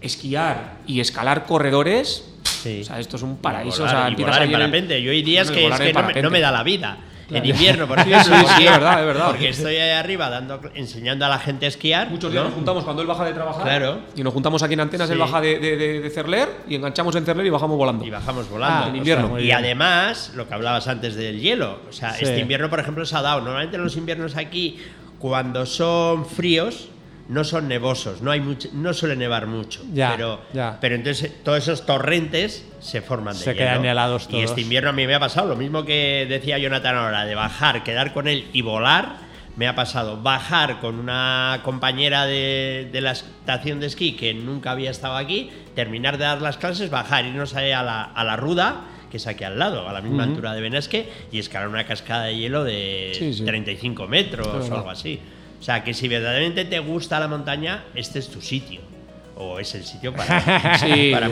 esquiar y escalar corredores,
Sí.
o sea, esto es un paraíso,
Y
o sea,
volar,
empiezas
volar en
en el-.
Yo hay días que, es
volar en
que no, me,
parapente.
no me da la vida. En invierno, por ejemplo.
sí, sí,
porque-
es verdad, es verdad.
Porque estoy ahí arriba dando, enseñando a la gente a esquiar.
Muchos días
¿no?
nos juntamos cuando él baja de trabajar
Claro.
y nos juntamos aquí en Antenas, él baja de, de, de- de Cerler y enganchamos en Cerler y bajamos volando.
Y bajamos volando.
Ah,
en invierno.
Y
bien.
además, lo que hablabas antes del hielo. O sea,
Sí.
este invierno, por ejemplo, se ha dado. Normalmente los inviernos aquí, cuando son fríos, no son nevosos, no hay mucho, no suele nevar mucho.
Ya,
pero,
ya.
pero entonces todos esos torrentes se forman de
Se
hielo.
quedan helados
Y
todos.
este invierno a mí me ha pasado lo mismo que decía Jonathan ahora, de bajar, quedar con él y volar. Me ha pasado bajar con una compañera de, de la estación de esquí que nunca había estado aquí, terminar de dar las clases, bajar, irnos a la, a la ruda, que es aquí al lado, a la misma altura de Benasque, y escalar una cascada de hielo de
Sí, sí.
35 metros o algo así. O sea, que si verdaderamente te gusta la montaña, este es tu sitio. O es el sitio para,
Sí,
para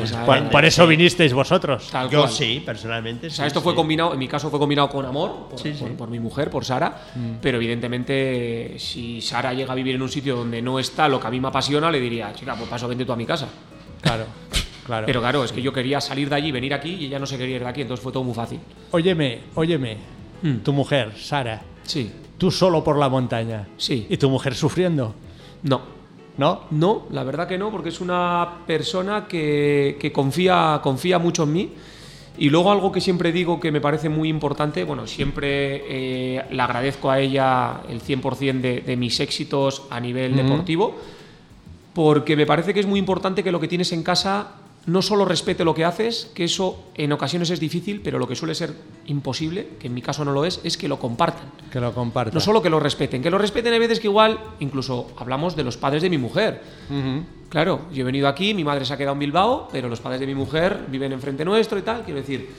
Por, eso
sí.
vinisteis vosotros.
Tal
Yo
cual.
sí, personalmente.
O sea, esto fue combinado, en mi caso fue combinado con amor, por,
Sí, sí.
por- por mi mujer, por Sara,
Mm.
pero evidentemente si Sara llega a vivir en un sitio donde no está lo que a mí me apasiona, le diría, chica, pues paso, vente tú a mi casa.
Claro, claro.
Pero claro, es que yo quería salir de allí, venir aquí y ella no se quería ir de aquí, entonces fue todo muy fácil.
Óyeme, óyeme.
Mm.
Tu mujer, Sara,
Sí,
tú solo por la montaña.
Sí.
¿Y tu mujer sufriendo?
no.
¿No?
No, la verdad que no, porque es una persona que, que confía, confía mucho en mí. Y luego algo que siempre digo que me parece muy importante, bueno, siempre eh, le agradezco a ella el 100% de, de mis éxitos a nivel deportivo, porque me parece que es muy importante que lo que tienes en casa no solo respete lo que haces, que eso en ocasiones es difícil, pero lo que suele ser imposible, que en mi caso no lo es, es que lo compartan.
Que lo comparta.
No solo que lo respeten, que lo respeten hay veces que igual, incluso hablamos de los padres de mi mujer. Claro, yo he venido aquí, mi madre se ha quedado en Bilbao, pero los padres de mi mujer viven enfrente nuestro y tal. Quiero decir,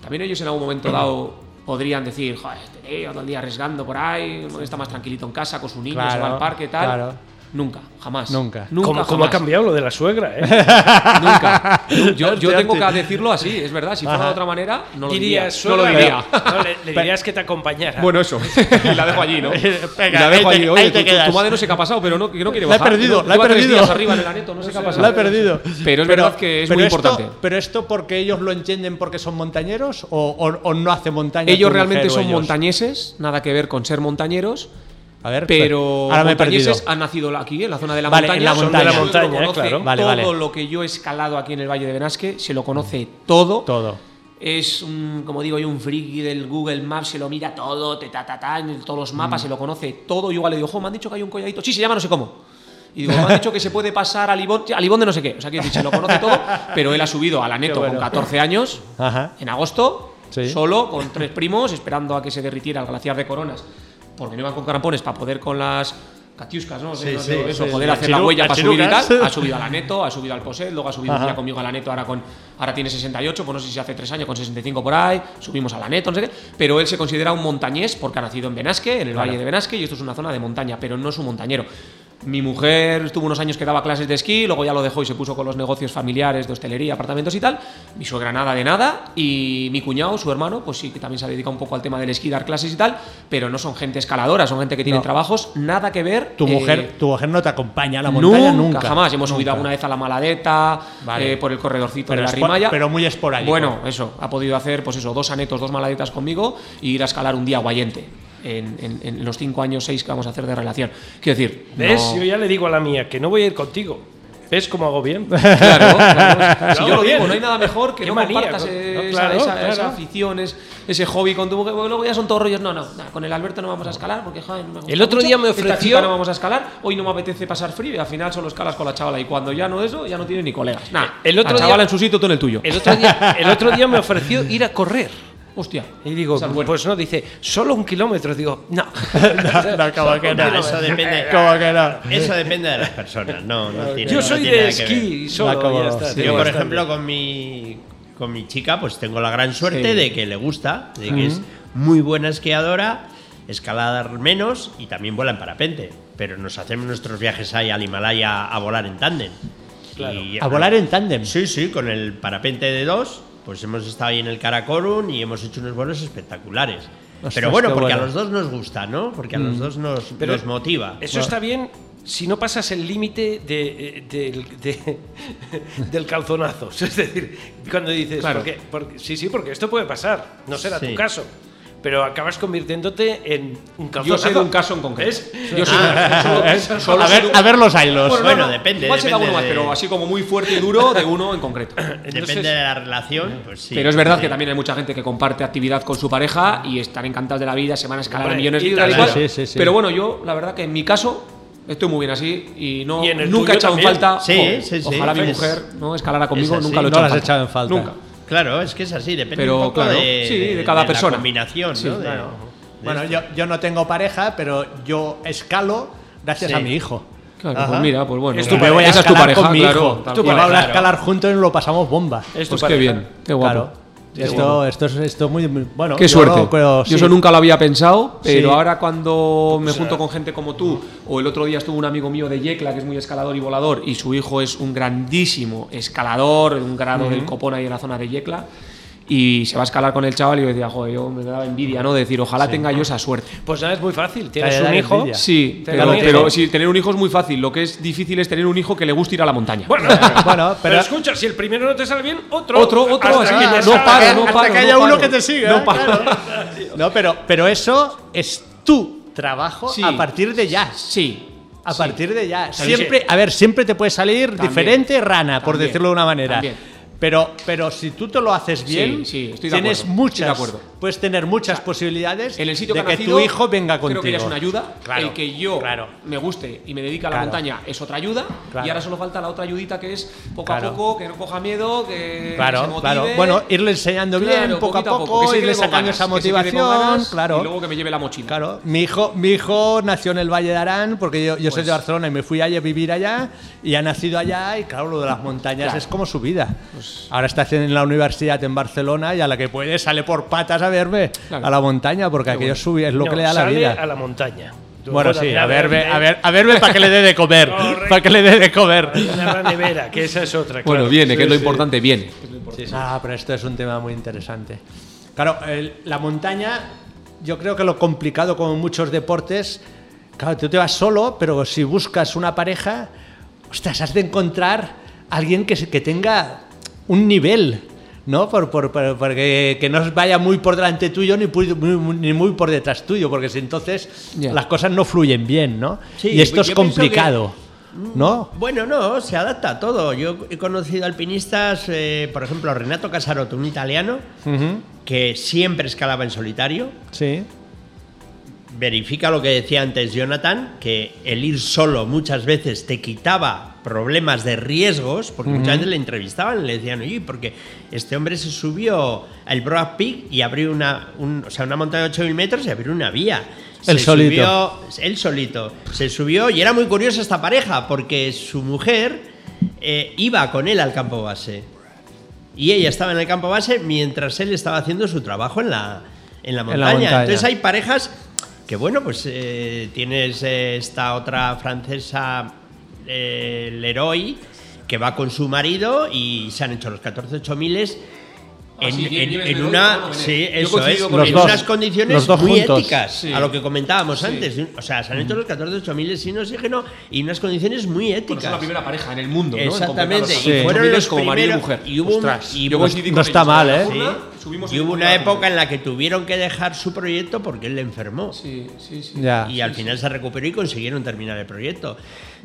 también ellos en algún momento dado podrían decir, joder, este tío todo el día arriesgando por ahí, está más tranquilito en casa con su niño, se va
Claro,
al parque y tal.
claro.
Nunca, jamás.
Nunca.
Nunca,
¿Cómo, cómo ha
jamás.
cambiado lo de la suegra? ¿eh?
Nunca. Yo, yo tengo que decirlo así, es verdad. Si fuera
Ajá.
de otra manera, no lo diría. No lo diría.
No, le, le dirías que te acompañara.
Bueno, eso. y la dejo allí, ¿no?
Venga,
y la dejo
ahí
allí.
te-
Oye,
ahí te
tu, tu- madre no sé qué ha pasado, pero no, que no quiere
La he
bajar.
perdido,
¿no?
la he perdido.
arriba en el aneto, no sé qué ha pasado.
La he perdido.
Pero es verdad que es
pero
muy
esto-
importante.
¿Pero esto porque ellos lo entienden porque son montañeros o, o- o no hace montaña?
Ellos realmente son
ellos?
montañeses, nada que ver con ser montañeros.
A ver,
Pero
ahora me he perdido.
montañeses han nacido aquí, en la zona de la
Vale,
montaña.
en la montaña.
de
Son de la
montaña, claro.
Vale,
todo
vale.
lo que yo he escalado aquí en el Valle de Benasque, se lo conoce todo.
Todo.
Es un, como digo yo, un friki del Google Maps, se lo mira todo, te ta ta ta, en todos los mapas,
Mm.
se lo conoce todo. Y igual le digo, jo, me han dicho que hay un colladito. Sí, se llama no sé cómo. Y digo, me han dicho que se puede pasar a Libón, a Libón de no sé qué. O sea, que se lo conoce todo, pero él ha subido a la neto
bueno.
con 14 años,
Ajá.
en agosto,
Sí.
solo, con tres primos, esperando a que se derritiera el glaciar de Coronas, porque no iban con carampones para poder con las catiuscas, ¿no?
Sí,
No
sí,
sé, eso,
sí,
poder hacer la
chiru-
huella para subir y tal. Ha subido a la neto, ha subido al poset, luego ha subido día conmigo a la neto, ahora, con, ahora tiene 68, pues no sé si hace tres años, con 65 por ahí, subimos a la neto, no sé qué. Pero él se considera un montañés porque ha nacido en Benasque, en el valle de Benasque, y esto es una zona de montaña, pero no es un montañero. Mi mujer estuvo unos años que daba clases de esquí, luego ya lo dejó y se puso con los negocios familiares de hostelería, apartamentos y tal. Mi suegra nada de nada y mi cuñado, su hermano, pues sí que también se ha dedicado un poco al tema del esquí, dar clases y tal, pero no son gente escaladora, son gente que tiene
No.
trabajos, nada que ver.
Tu
eh,
mujer, tu mujer no te acompaña a la montaña nunca.
jamás. Hemos subido alguna vez a la Maladeta,
Vale.
eh, por el corredorcito
Pero
de la Rimaya.
pero muy esporádico.
Bueno, eso. Ha podido hacer, pues eso, dos anetos, dos maladetas conmigo y ir a escalar un día a Guayente. En, en- en los cinco años, seis que vamos a hacer de relación. Quiero decir,
¿Ves?
no-
Yo ya le digo a la mía que no voy a ir contigo. ¿Ves cómo hago bien?
Claro, claro. Si yo lo digo,
bien.
no hay nada mejor que no
manía,
compartas
con- no,
esa,
claro,
esa-
claro.
esa afición, es- ese hobby con tu mujer. Luego ya son todos rollos. No, no, con el Alberto no vamos a escalar porque joder, no me gusta
El otro
mucho.
día me ofreció-
no vamos a escalar. Hoy no me apetece pasar frío y al final solo escalas con la chavala. Y cuando ya no eso, ya no tiene ni colegas. Nah,
El otro
la
día-
chavala en su sitio, tú en el tuyo.
El otro día, el otro día me ofreció ir a correr.
Hostia.
Y digo, pues no, dice, solo un kilómetro. Digo, no.
No, como que no.
No, eso depende.
Como que no.
Eso depende de las personas, no, no tiene,
Yo
no
soy
tiene
de
nada que ver.
esquí solo.
Va como-
ya está,
sí.
tengo
Yo, por
bastante.
ejemplo, con mi, con mi chica, pues tengo la gran suerte
Sí.
de que le gusta, de que es muy buena esquiadora, escalar menos y también vuela en parapente. Pero nos hacemos nuestros viajes ahí al Himalaya a volar en tándem. Y-
A volar en tándem.
Sí, sí, con el parapente de dos, pues hemos estado ahí en el Karakorum y hemos hecho unos vuelos espectaculares.
Ostras,
Pero bueno, porque a los dos nos gusta, ¿no? Porque a los dos nos,
Pero
nos motiva.
Eso está bien si no pasas el límite de, eh, del- de- del calzonazo. Es decir, cuando dices,
Claro.
porque, porque- sí, sí, porque esto puede pasar, no será
Sí.
tu caso. Pero acabas convirtiéndote en un calzonazo.
Yo sé de un caso en concreto.
¿Ves?
Yo sé
¿Eh?
solo- solo
a, ver,
un-
a ver los hilos.
Bueno,
Bueno,
no,
depende,
Igual
depende
uno más,
de-
pero así como muy fuerte y duro de uno en concreto.
Depende de la relación, pues sí.
pero es verdad
Sí.
que también hay mucha gente que comparte actividad con su pareja y están encantados de la vida, se van a escalar
Hombre,
millones de tal.
Sí, sí, sí.
Pero bueno, yo, la verdad que en mi caso, Estoy muy bien así y no
Y
nunca he echado en falta.
Sí,
jo,
sí, sí,
Ojalá mi
pues,
mujer no escalara conmigo,
es
nunca lo he
No
echado en
falta.
Nunca.
Claro, es que es así, depende
Pero,
un poco
claro,
de,
sí, de cada persona.
la combinación,
Sí,
¿no? De-
claro.
Bueno, yo, yo no tengo pareja, pero yo escalo gracias
Sí.
a mi hijo.
Claro,
Ajá.
pues mira, pues bueno.
Es tu
voy a
esa es tu
escalar
pareja,
con mi
claro,
hijo.
tal
Y
cual.
vamos a
claro.
escalar juntos y lo pasamos bomba.
Es tu
Pues qué
pareja.
bien, qué guapo.
Esto, esto es esto es muy, muy- bueno.
Qué
yo
suerte.
lo creo,
Yo
sí.
eso nunca lo había pensado, pero
Sí.
ahora cuando me junto con gente como tú, o el otro día estuvo un amigo mío de Yecla, que es muy escalador y volador, y su hijo es un grandísimo escalador, un grado del copón ahí en la zona de Yecla, y se va a escalar con el chaval y yo decía, joder, yo me daba envidia, ¿no? De decir, ojalá tenga yo esa suerte.
Pues nada, es muy fácil. Tienes un hijo.
envidia.
Sí, pero, pero sí, tener un hijo es muy fácil. Lo que es difícil es tener un hijo que le guste ir a la montaña.
Bueno,
Bueno,
pero,
pero-
escucha, si el primero no te sale bien, otro.
Otro, otro,
Hasta
así
que
no
salga.
paro, no
hasta
paro,
que
no
haya uno
paro.
que te siga.
No
¿eh?
paro.
Claro. No, pero, pero eso es tu trabajo
Sí.
a partir de ya.
Sí.
A
sí.
partir de ya. Siempre, a ver, siempre te puede salir
También.
diferente rana, por
También.
decirlo de una manera.
También.
Pero, pero si tú te lo haces bien,
sí, estoy de
tienes
acuerdo,
muchas,
estoy de acuerdo.
puedes tener muchas posibilidades
En el sitio
de
que,
que,
ha nacido,
tu hijo venga contigo.
Creo que ya es una ayuda.
Claro,
el que yo
claro.
me guste y me dedique a la
Claro.
montaña es otra ayuda.
Claro.
Y ahora solo falta la otra ayudita que es poco a poco, que no coja miedo, que se
Claro,
motive.
claro. Bueno, irle enseñando bien, poco a poco,
se
irle sacando
ganas,
esa motivación,
ganas
claro.
Y luego que me lleve la mochila.
Claro, mi hijo, mi hijo nació en el Valle de Arán, porque yo, yo soy de Barcelona y me fui a vivir allá, y ha nacido allá, y claro, lo de las montañas es como su vida. Ahora está haciendo en la universidad en Barcelona y a la que puede sale por patas a verme
Claro.
a la montaña, porque aquello es, su- es lo
No,
que le da la vida.
a la montaña. Tú
Bueno, sí, a verme, a ver, a verme para que le dé de comer, para que le dé de comer.
La nevera, que esa es otra.
Bueno,
claro.
viene, que es lo
Sí, sí.
importante, viene.
Ah, pero esto es un tema muy interesante. Claro, el- la montaña, yo creo que lo complicado como muchos deportes, claro, tú te vas solo, pero si buscas una pareja, ostras, has de encontrar alguien que tenga un nivel, ¿no? Por, por- por- porque que no vaya muy por delante tuyo ni, muy, ni muy por detrás tuyo, porque si entonces las cosas no fluyen bien, ¿no?
Sí,
y esto
pues
es complicado, ¿no?
Bueno, no, se adapta a todo. Yo he conocido alpinistas, eh, por ejemplo, Renato Casarotto, un italiano, que siempre escalaba en solitario.
Sí.
Verifica lo que decía antes Jonathan, que el ir solo muchas veces te quitaba problemas de riesgos, porque muchas veces le entrevistaban y le decían, oye, porque este hombre se subió al Broad Peak y abrió una, un- o sea, una montaña de 8.000 metros y abrió una vía.
Él
Se
solito.
subió- él solito. Se subió y era muy curiosa esta pareja, porque su mujer eh, iba con él al campo base. Y ella estaba en el campo base mientras él estaba haciendo su trabajo en la, en la
En la
montaña.
montaña.
Entonces hay parejas que, bueno, pues eh, tienes eh, esta otra francesa, eh, Leroy, que va con su marido y se han hecho los 14 8000
Ah,
en,
sí, bien,
en- en una
bueno,
sí eso es
con
en
dos,
unas condiciones
los dos
muy
juntos.
éticas
Sí.
a lo que comentábamos
Sí.
antes o sea se han hecho los 14 8000 sin oxígeno y unas condiciones muy
Bueno,
éticas
son la primera pareja en el mundo, ¿no? En
Exactamente, y fueron
8.000
los
como marido y mujer.
Y hubo, un-
Ostras,
y hubo-
No está mal, ¿eh?
Y hubo una época en la que tuvieron que dejar su proyecto porque él le enfermó.
Sí, sí, sí.
Ya.
Y al final se recuperó y consiguieron terminar el proyecto.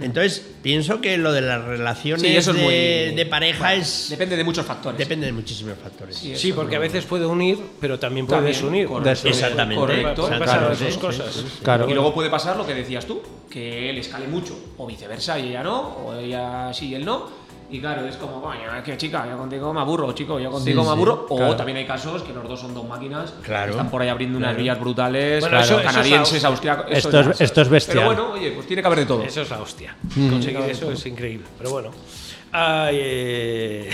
Entonces, pienso que lo de las relaciones
Sí, eso es
de,
muy-
de pareja es.
Depende de muchos factores.
Depende de muchísimos factores.
Sí, porque a veces puede unir, pero también puede
También,
desunir.
correcto.
Exactamente.
Correcto.
Exactamente.
pasar
Sí,
cosas.
sí, sí.
Claro.
Y luego puede pasar lo que decías tú, que él escale mucho, o viceversa, y ella no, o ella sí y él no. Y claro, es como, coño, es que chica, yo contigo me aburro, chico, yo contigo
Sí,
me
sí,
aburro. O
claro.
también hay casos que los dos son dos máquinas,
Claro.
que están por ahí abriendo unas vías brutales,
Bueno, eso- eso es
canadienses,
la-
austriacos.
Esto es- esto es bestial.
Pero bueno, oye, pues tiene que haber de todo.
Eso es la hostia. Conseguir eso es increíble. Pero bueno. Ay, eh,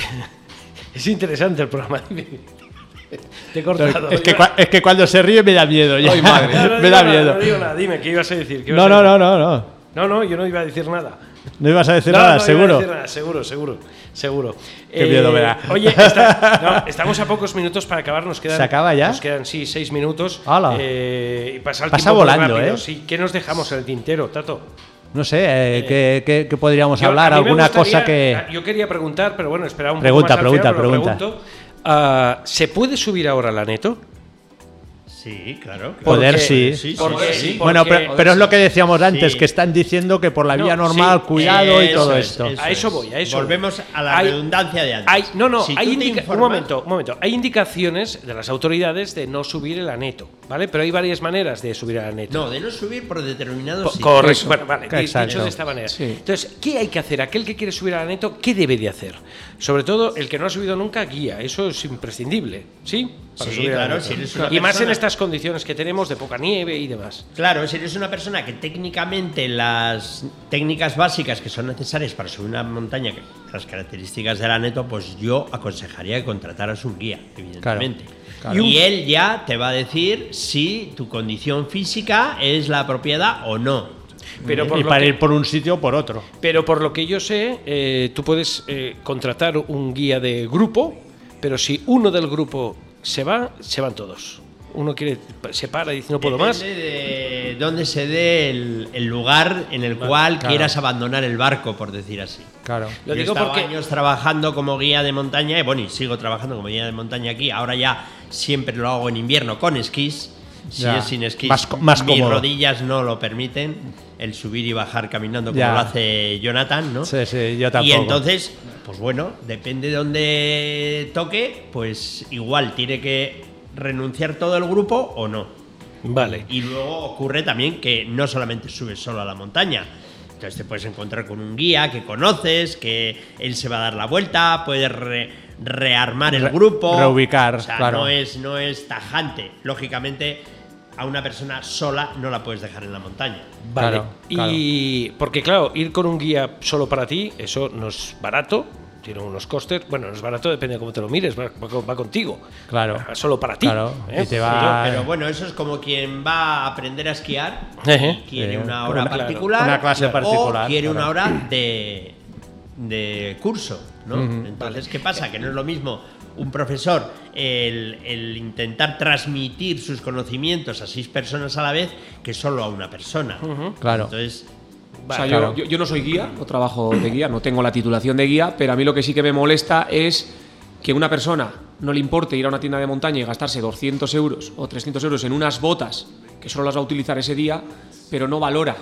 es interesante el programa. Te he cortado.
Es que, es que cuando se ríe me da miedo. Ya.
Ay, madre.
No, no
me da
nada,
miedo.
No digo nada. Dime, ¿qué ibas a decir? ¿Qué ibas
No,
a
no,
decir?
no, no, no.
No, no, yo no iba a decir nada.
No ibas a decir
No,
nada,
no iba a
seguro.
decir nada, seguro, seguro, seguro. Eh,
Qué miedo me da.
Oye, está- no, estamos a pocos minutos para acabar. Nos quedan,
¿Se acaba ya?
Nos quedan, sí, seis minutos.
Hala.
Eh, y pasa el
Pasa
tiempo muy
volando,
rápido.
¿eh?
Sí, ¿Qué nos dejamos en el tintero, Tato?
No sé, eh, ¿qué, qué- qué podríamos
Yo-
hablar? ¿Alguna
gustaría-
cosa que...?
Yo quería preguntar, pero bueno, esperaba un
Pregunta,
poco más al
pregunta,
final,
pregunta.
Ah, ¿Se puede subir ahora la neto?
Sí, claro. claro.
Poder sí.
Sí, sí,
porque-
sí.
sí,
Bueno, pero, pero es lo que decíamos antes,
Sí.
que están diciendo que por la
No,
vía normal,
sí,
cuidado y todo
es,
esto.
eso
A eso
es.
voy, a eso.
Volvemos a la
Hay-
redundancia de antes.
Hay, no, no,
Si
hay
informas-
un momento, un momento. Hay indicaciones de las autoridades de no subir el aneto. ¿Vale? Pero hay varias maneras de subir a la neto.
No, de no subir por determinados
Po-
sitios.
Correcto. Bueno, vale,
Exacto.
dicho de esta manera.
Sí.
Entonces, ¿qué hay que hacer? Aquel que quiere subir a la neto, ¿qué debe de hacer? Sobre todo, el que no ha subido nunca, guía. Eso es imprescindible, ¿sí?
Sí,
subir a la
claro,
neto.
si eres una
y más en estas condiciones que tenemos de poca nieve y demás.
Claro, si eres una persona que técnicamente las técnicas básicas que son necesarias para subir una montaña, las características de la neto, pues yo aconsejaría que contrataras un guía, evidentemente.
claro.
Y él ya te va a decir si tu condición física es la propiedad o no.
Pero por,
y para
que,
ir por un sitio o por otro.
pero por lo que yo sé, eh, tú puedes eh, contratar un guía de grupo, pero si uno del grupo se va, se van todos. Uno quiere, se para y dice no puedo más.
De dónde se dé el, el lugar en el cual
claro.
quieras abandonar el barco, por decir así.
Claro.
Lo
Yo
digo porque
años trabajando como guía de montaña y bueno, y sigo trabajando como guía de montaña aquí. Ahora ya siempre lo hago en invierno con esquís. Si
Ya.
es sin esquís,
Más más
mis
cómodo.
rodillas no lo permiten. El subir y bajar caminando como
Ya.
lo hace Jonathan, ¿no?
Sí, sí, yo tampoco.
Y entonces, pues bueno, depende de dónde toque, pues igual tiene que renunciar todo el grupo o no.
Vale.
Y luego ocurre también que no solamente subes solo a la montaña. Entonces te puedes encontrar con un guía que conoces, que él se va a dar la vuelta, puedes re- rearmar el
Re-
grupo.
reubicar,
O sea,
claro.
no es, no es tajante. Lógicamente, a una persona sola no la puedes dejar en la montaña.
Vale.
Claro,
y porque claro, ir con un guía solo para ti, eso no es barato, tiene unos costes. Bueno, no es barato, depende de cómo te lo mires, va, va con- va contigo.
Claro.
Va Solo para ti.
Claro,
¿eh?
y te va-
Pero bueno, eso es como quien va a aprender a esquiar y quiere
Eh,
una hora
una-
particular.
una clase particular,
O quiere
claro.
una hora de, de curso, ¿no? Entonces, ¿qué pasa? Que no es lo mismo un profesor el, el intentar transmitir sus conocimientos a seis personas a la vez que solo a una persona.
Claro.
Entonces,
O sea,
claro.
yo, yo- yo no soy guía, no trabajo de guía, no tengo la titulación de guía, pero a mí lo que sí que me molesta es que una persona no le importe ir a una tienda de montaña y gastarse 200 euros o 300 euros en unas botas que solo las va a utilizar ese día, pero no valora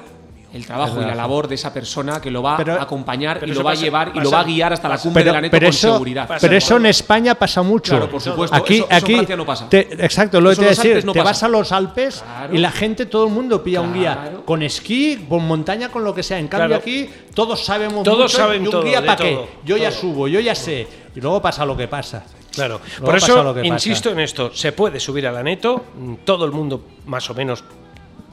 el trabajo y la labor de esa persona que lo va
Pero-
a acompañar y
eso
lo va
pasa-
a llevar y lo va a guiar hasta la cumbre
pero,
de la neto con
eso,
seguridad.
pero eso en España pasa mucho.
Claro, por supuesto.
Aquí,
Eso- eso en
aquí
Francia no pasa.
te- exacto, lo
Eso
que te decir,
no
te
pasa.
vas a los Alpes
Claro.
y la gente, todo el mundo pilla un guía con esquí, con montaña, con lo que sea. En cambio
Claro.
aquí todos sabemos
Todos
mucho
saben
y un
todo,
guía para qué.
todo,
Yo ya subo, yo ya sé. Y luego pasa lo que pasa.
Claro.
Luego
Por
pasa
eso,
lo que pasa.
insisto en esto, se puede subir a la neto, todo el mundo más o menos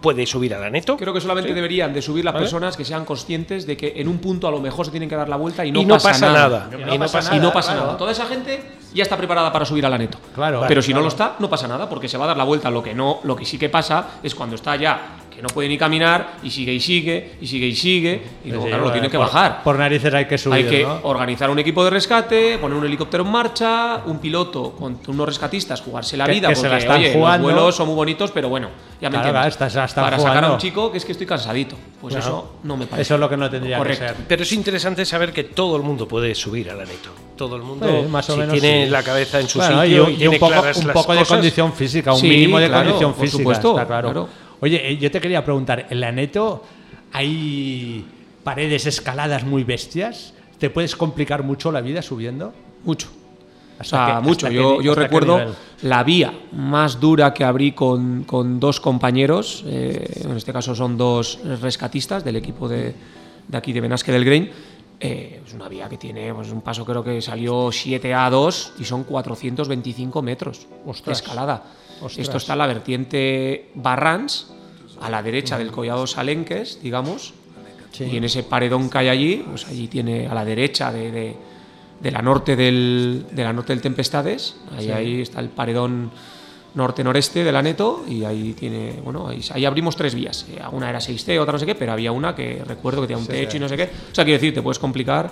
puede subir a la neto.
Creo que solamente deberían de subir las
¿Vale?
personas que sean conscientes de que en un punto a lo mejor se tienen que dar la vuelta y no,
Y no
pasa,
pasa
nada.
nada.
Y
Y
no pasa
pasa
y no
nada,
pasa
claro.
nada. Toda esa gente ya está preparada para subir a la neto.
Claro.
Pero si no lo está, no pasa nada, porque se va a dar la vuelta. Lo que no, lo que sí que pasa es cuando está ya que no puede ni caminar y sigue y sigue y sigue y sigue y luego
Sí,
claro, lo tiene que
por-
bajar.
Por narices hay que subir.
Hay que
¿no?
organizar un equipo de rescate, poner un helicóptero en marcha, un piloto con unos rescatistas, jugarse la
Que-
vida,
que se
porque
la están
oye,
jugando.
los vuelos son muy bonitos, pero bueno, ya me
Claro,
entiendes.
claro, están
Para sacar a
jugando.
un chico que es que estoy cansadito. Pues eso no me parece.
Eso es lo que no tendría
Correcto.
que ser.
Pero es interesante saber que todo el mundo puede subir a la neto. Todo el mundo,
Sí, más o
si
menos
tiene
sí.
la cabeza en su
Bueno,
sitio
y un,
y,
y
tiene
un poco, un poco de condición física, un
Sí,
mínimo de
claro,
condición
por
física,
supuesto,
está claro. Oye, eh, yo te quería preguntar, ¿en la Neto hay paredes escaladas muy bestias? ¿Te puedes complicar mucho la vida subiendo?
Mucho. O
¿Hasta
sea,
qué-
mucho.
hasta
Yo, yo recuerdo la vía más dura que abrí con, con dos compañeros, eh, en este caso son dos rescatistas del equipo de, de aquí de Benasque del Grain. Eh, es una vía que tiene pues, un paso, creo que salió 7A2 y son 425 metros de escalada.
Ostras.
Esto está en la vertiente Barrans, a la derecha del Collado Salenques, digamos. Y en ese paredón que hay allí, pues allí tiene a la derecha de, de- de la norte del, de la norte del Tempestades, ahí, ahí está el paredón norte-noreste de la Neto y ahí tiene, bueno, ahí, ahí abrimos tres vías. Eh, Una era 6C, otra no sé qué, pero había una que recuerdo que tenía un techo y no sé qué. O sea, quiero decir, te puedes complicar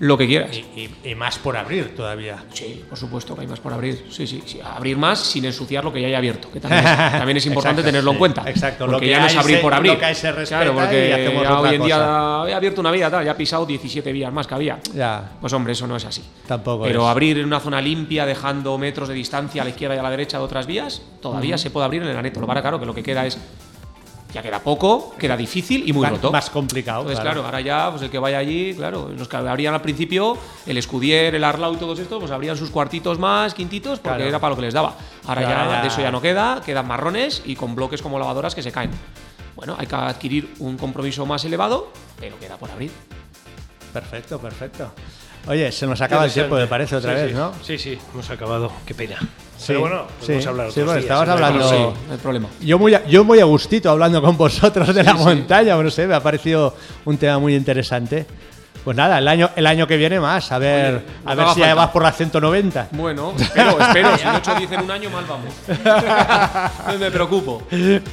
lo que quieras.
Y, y- y más por abrir todavía.
Sí, por supuesto que hay más por abrir. Sí, sí, sí. Abrir más sin ensuciar lo que ya hay abierto, que también es, también es importante
Exacto,
tenerlo en cuenta.
exacto. Lo
Porque
que
ya no es abrir
se-
por abrir.
lo que se
claro, porque
y
ya hoy en día he abierto una vía, tal, ya he pisado 17 vías más que había.
Ya.
Pues hombre, eso no es así.
Tampoco
Pero
es.
abrir en una zona limpia, dejando metros de distancia a la izquierda y a la derecha de otras vías, todavía se puede abrir en el aneto. Lo para claro que lo que queda es ya queda poco, queda difícil y muy
Más-
roto.
Más complicado.
Entonces,
claro.
claro. ahora ya, pues el que vaya allí, claro, los que abrían al principio, el Escudier, el Arlau y todos estos, pues abrían sus cuartitos más, quintitos, porque
Claro.
era para lo que les daba. Ahora
Ya,
ya,
ya.
de eso ya no queda, quedan marrones y con bloques como lavadoras que se caen. Bueno, hay que adquirir un compromiso más elevado, pero queda por abrir.
Perfecto, perfecto. Oye, se nos acaba el tiempo, me parece, otra
Sí,
vez,
sí.
¿no?
Sí, sí, hemos acabado. Qué pena.
Sí,
Pero bueno,
sí,
hablar
sí,
otros
bueno,
días,
estabas
no
hablando-.
Sí, no hay problema.
Yo muy, a, yo muy a gustito hablando con vosotros de la montaña, no sé, me ha parecido un tema muy interesante. Pues nada, el año, el año que viene más, a ver,
Oye,
a ver si ya vas por las 190.
Bueno, espero, espero. Si 8 o 10 en un año, mal vamos. no me preocupo.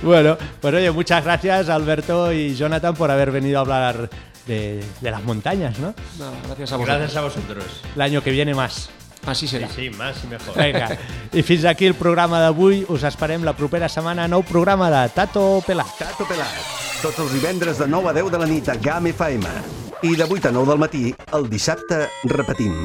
Bueno, pues oye, muchas gracias Alberto y Jonathan por haber venido a hablar de, de las montañas, ¿no?
Nada, gracias a vosotros.
Gracias a vosotros.
El año que viene más.
Así será.
Sí, más y mejor.
Vinga, i fins aquí el programa d'avui. Us esperem la propera setmana. Nou programa de Tato Pelat.
Tato Pelat. Tots els divendres de 9 a 10 de la nit a GAM FM. I de 8 a 9 del matí, el dissabte, repetim.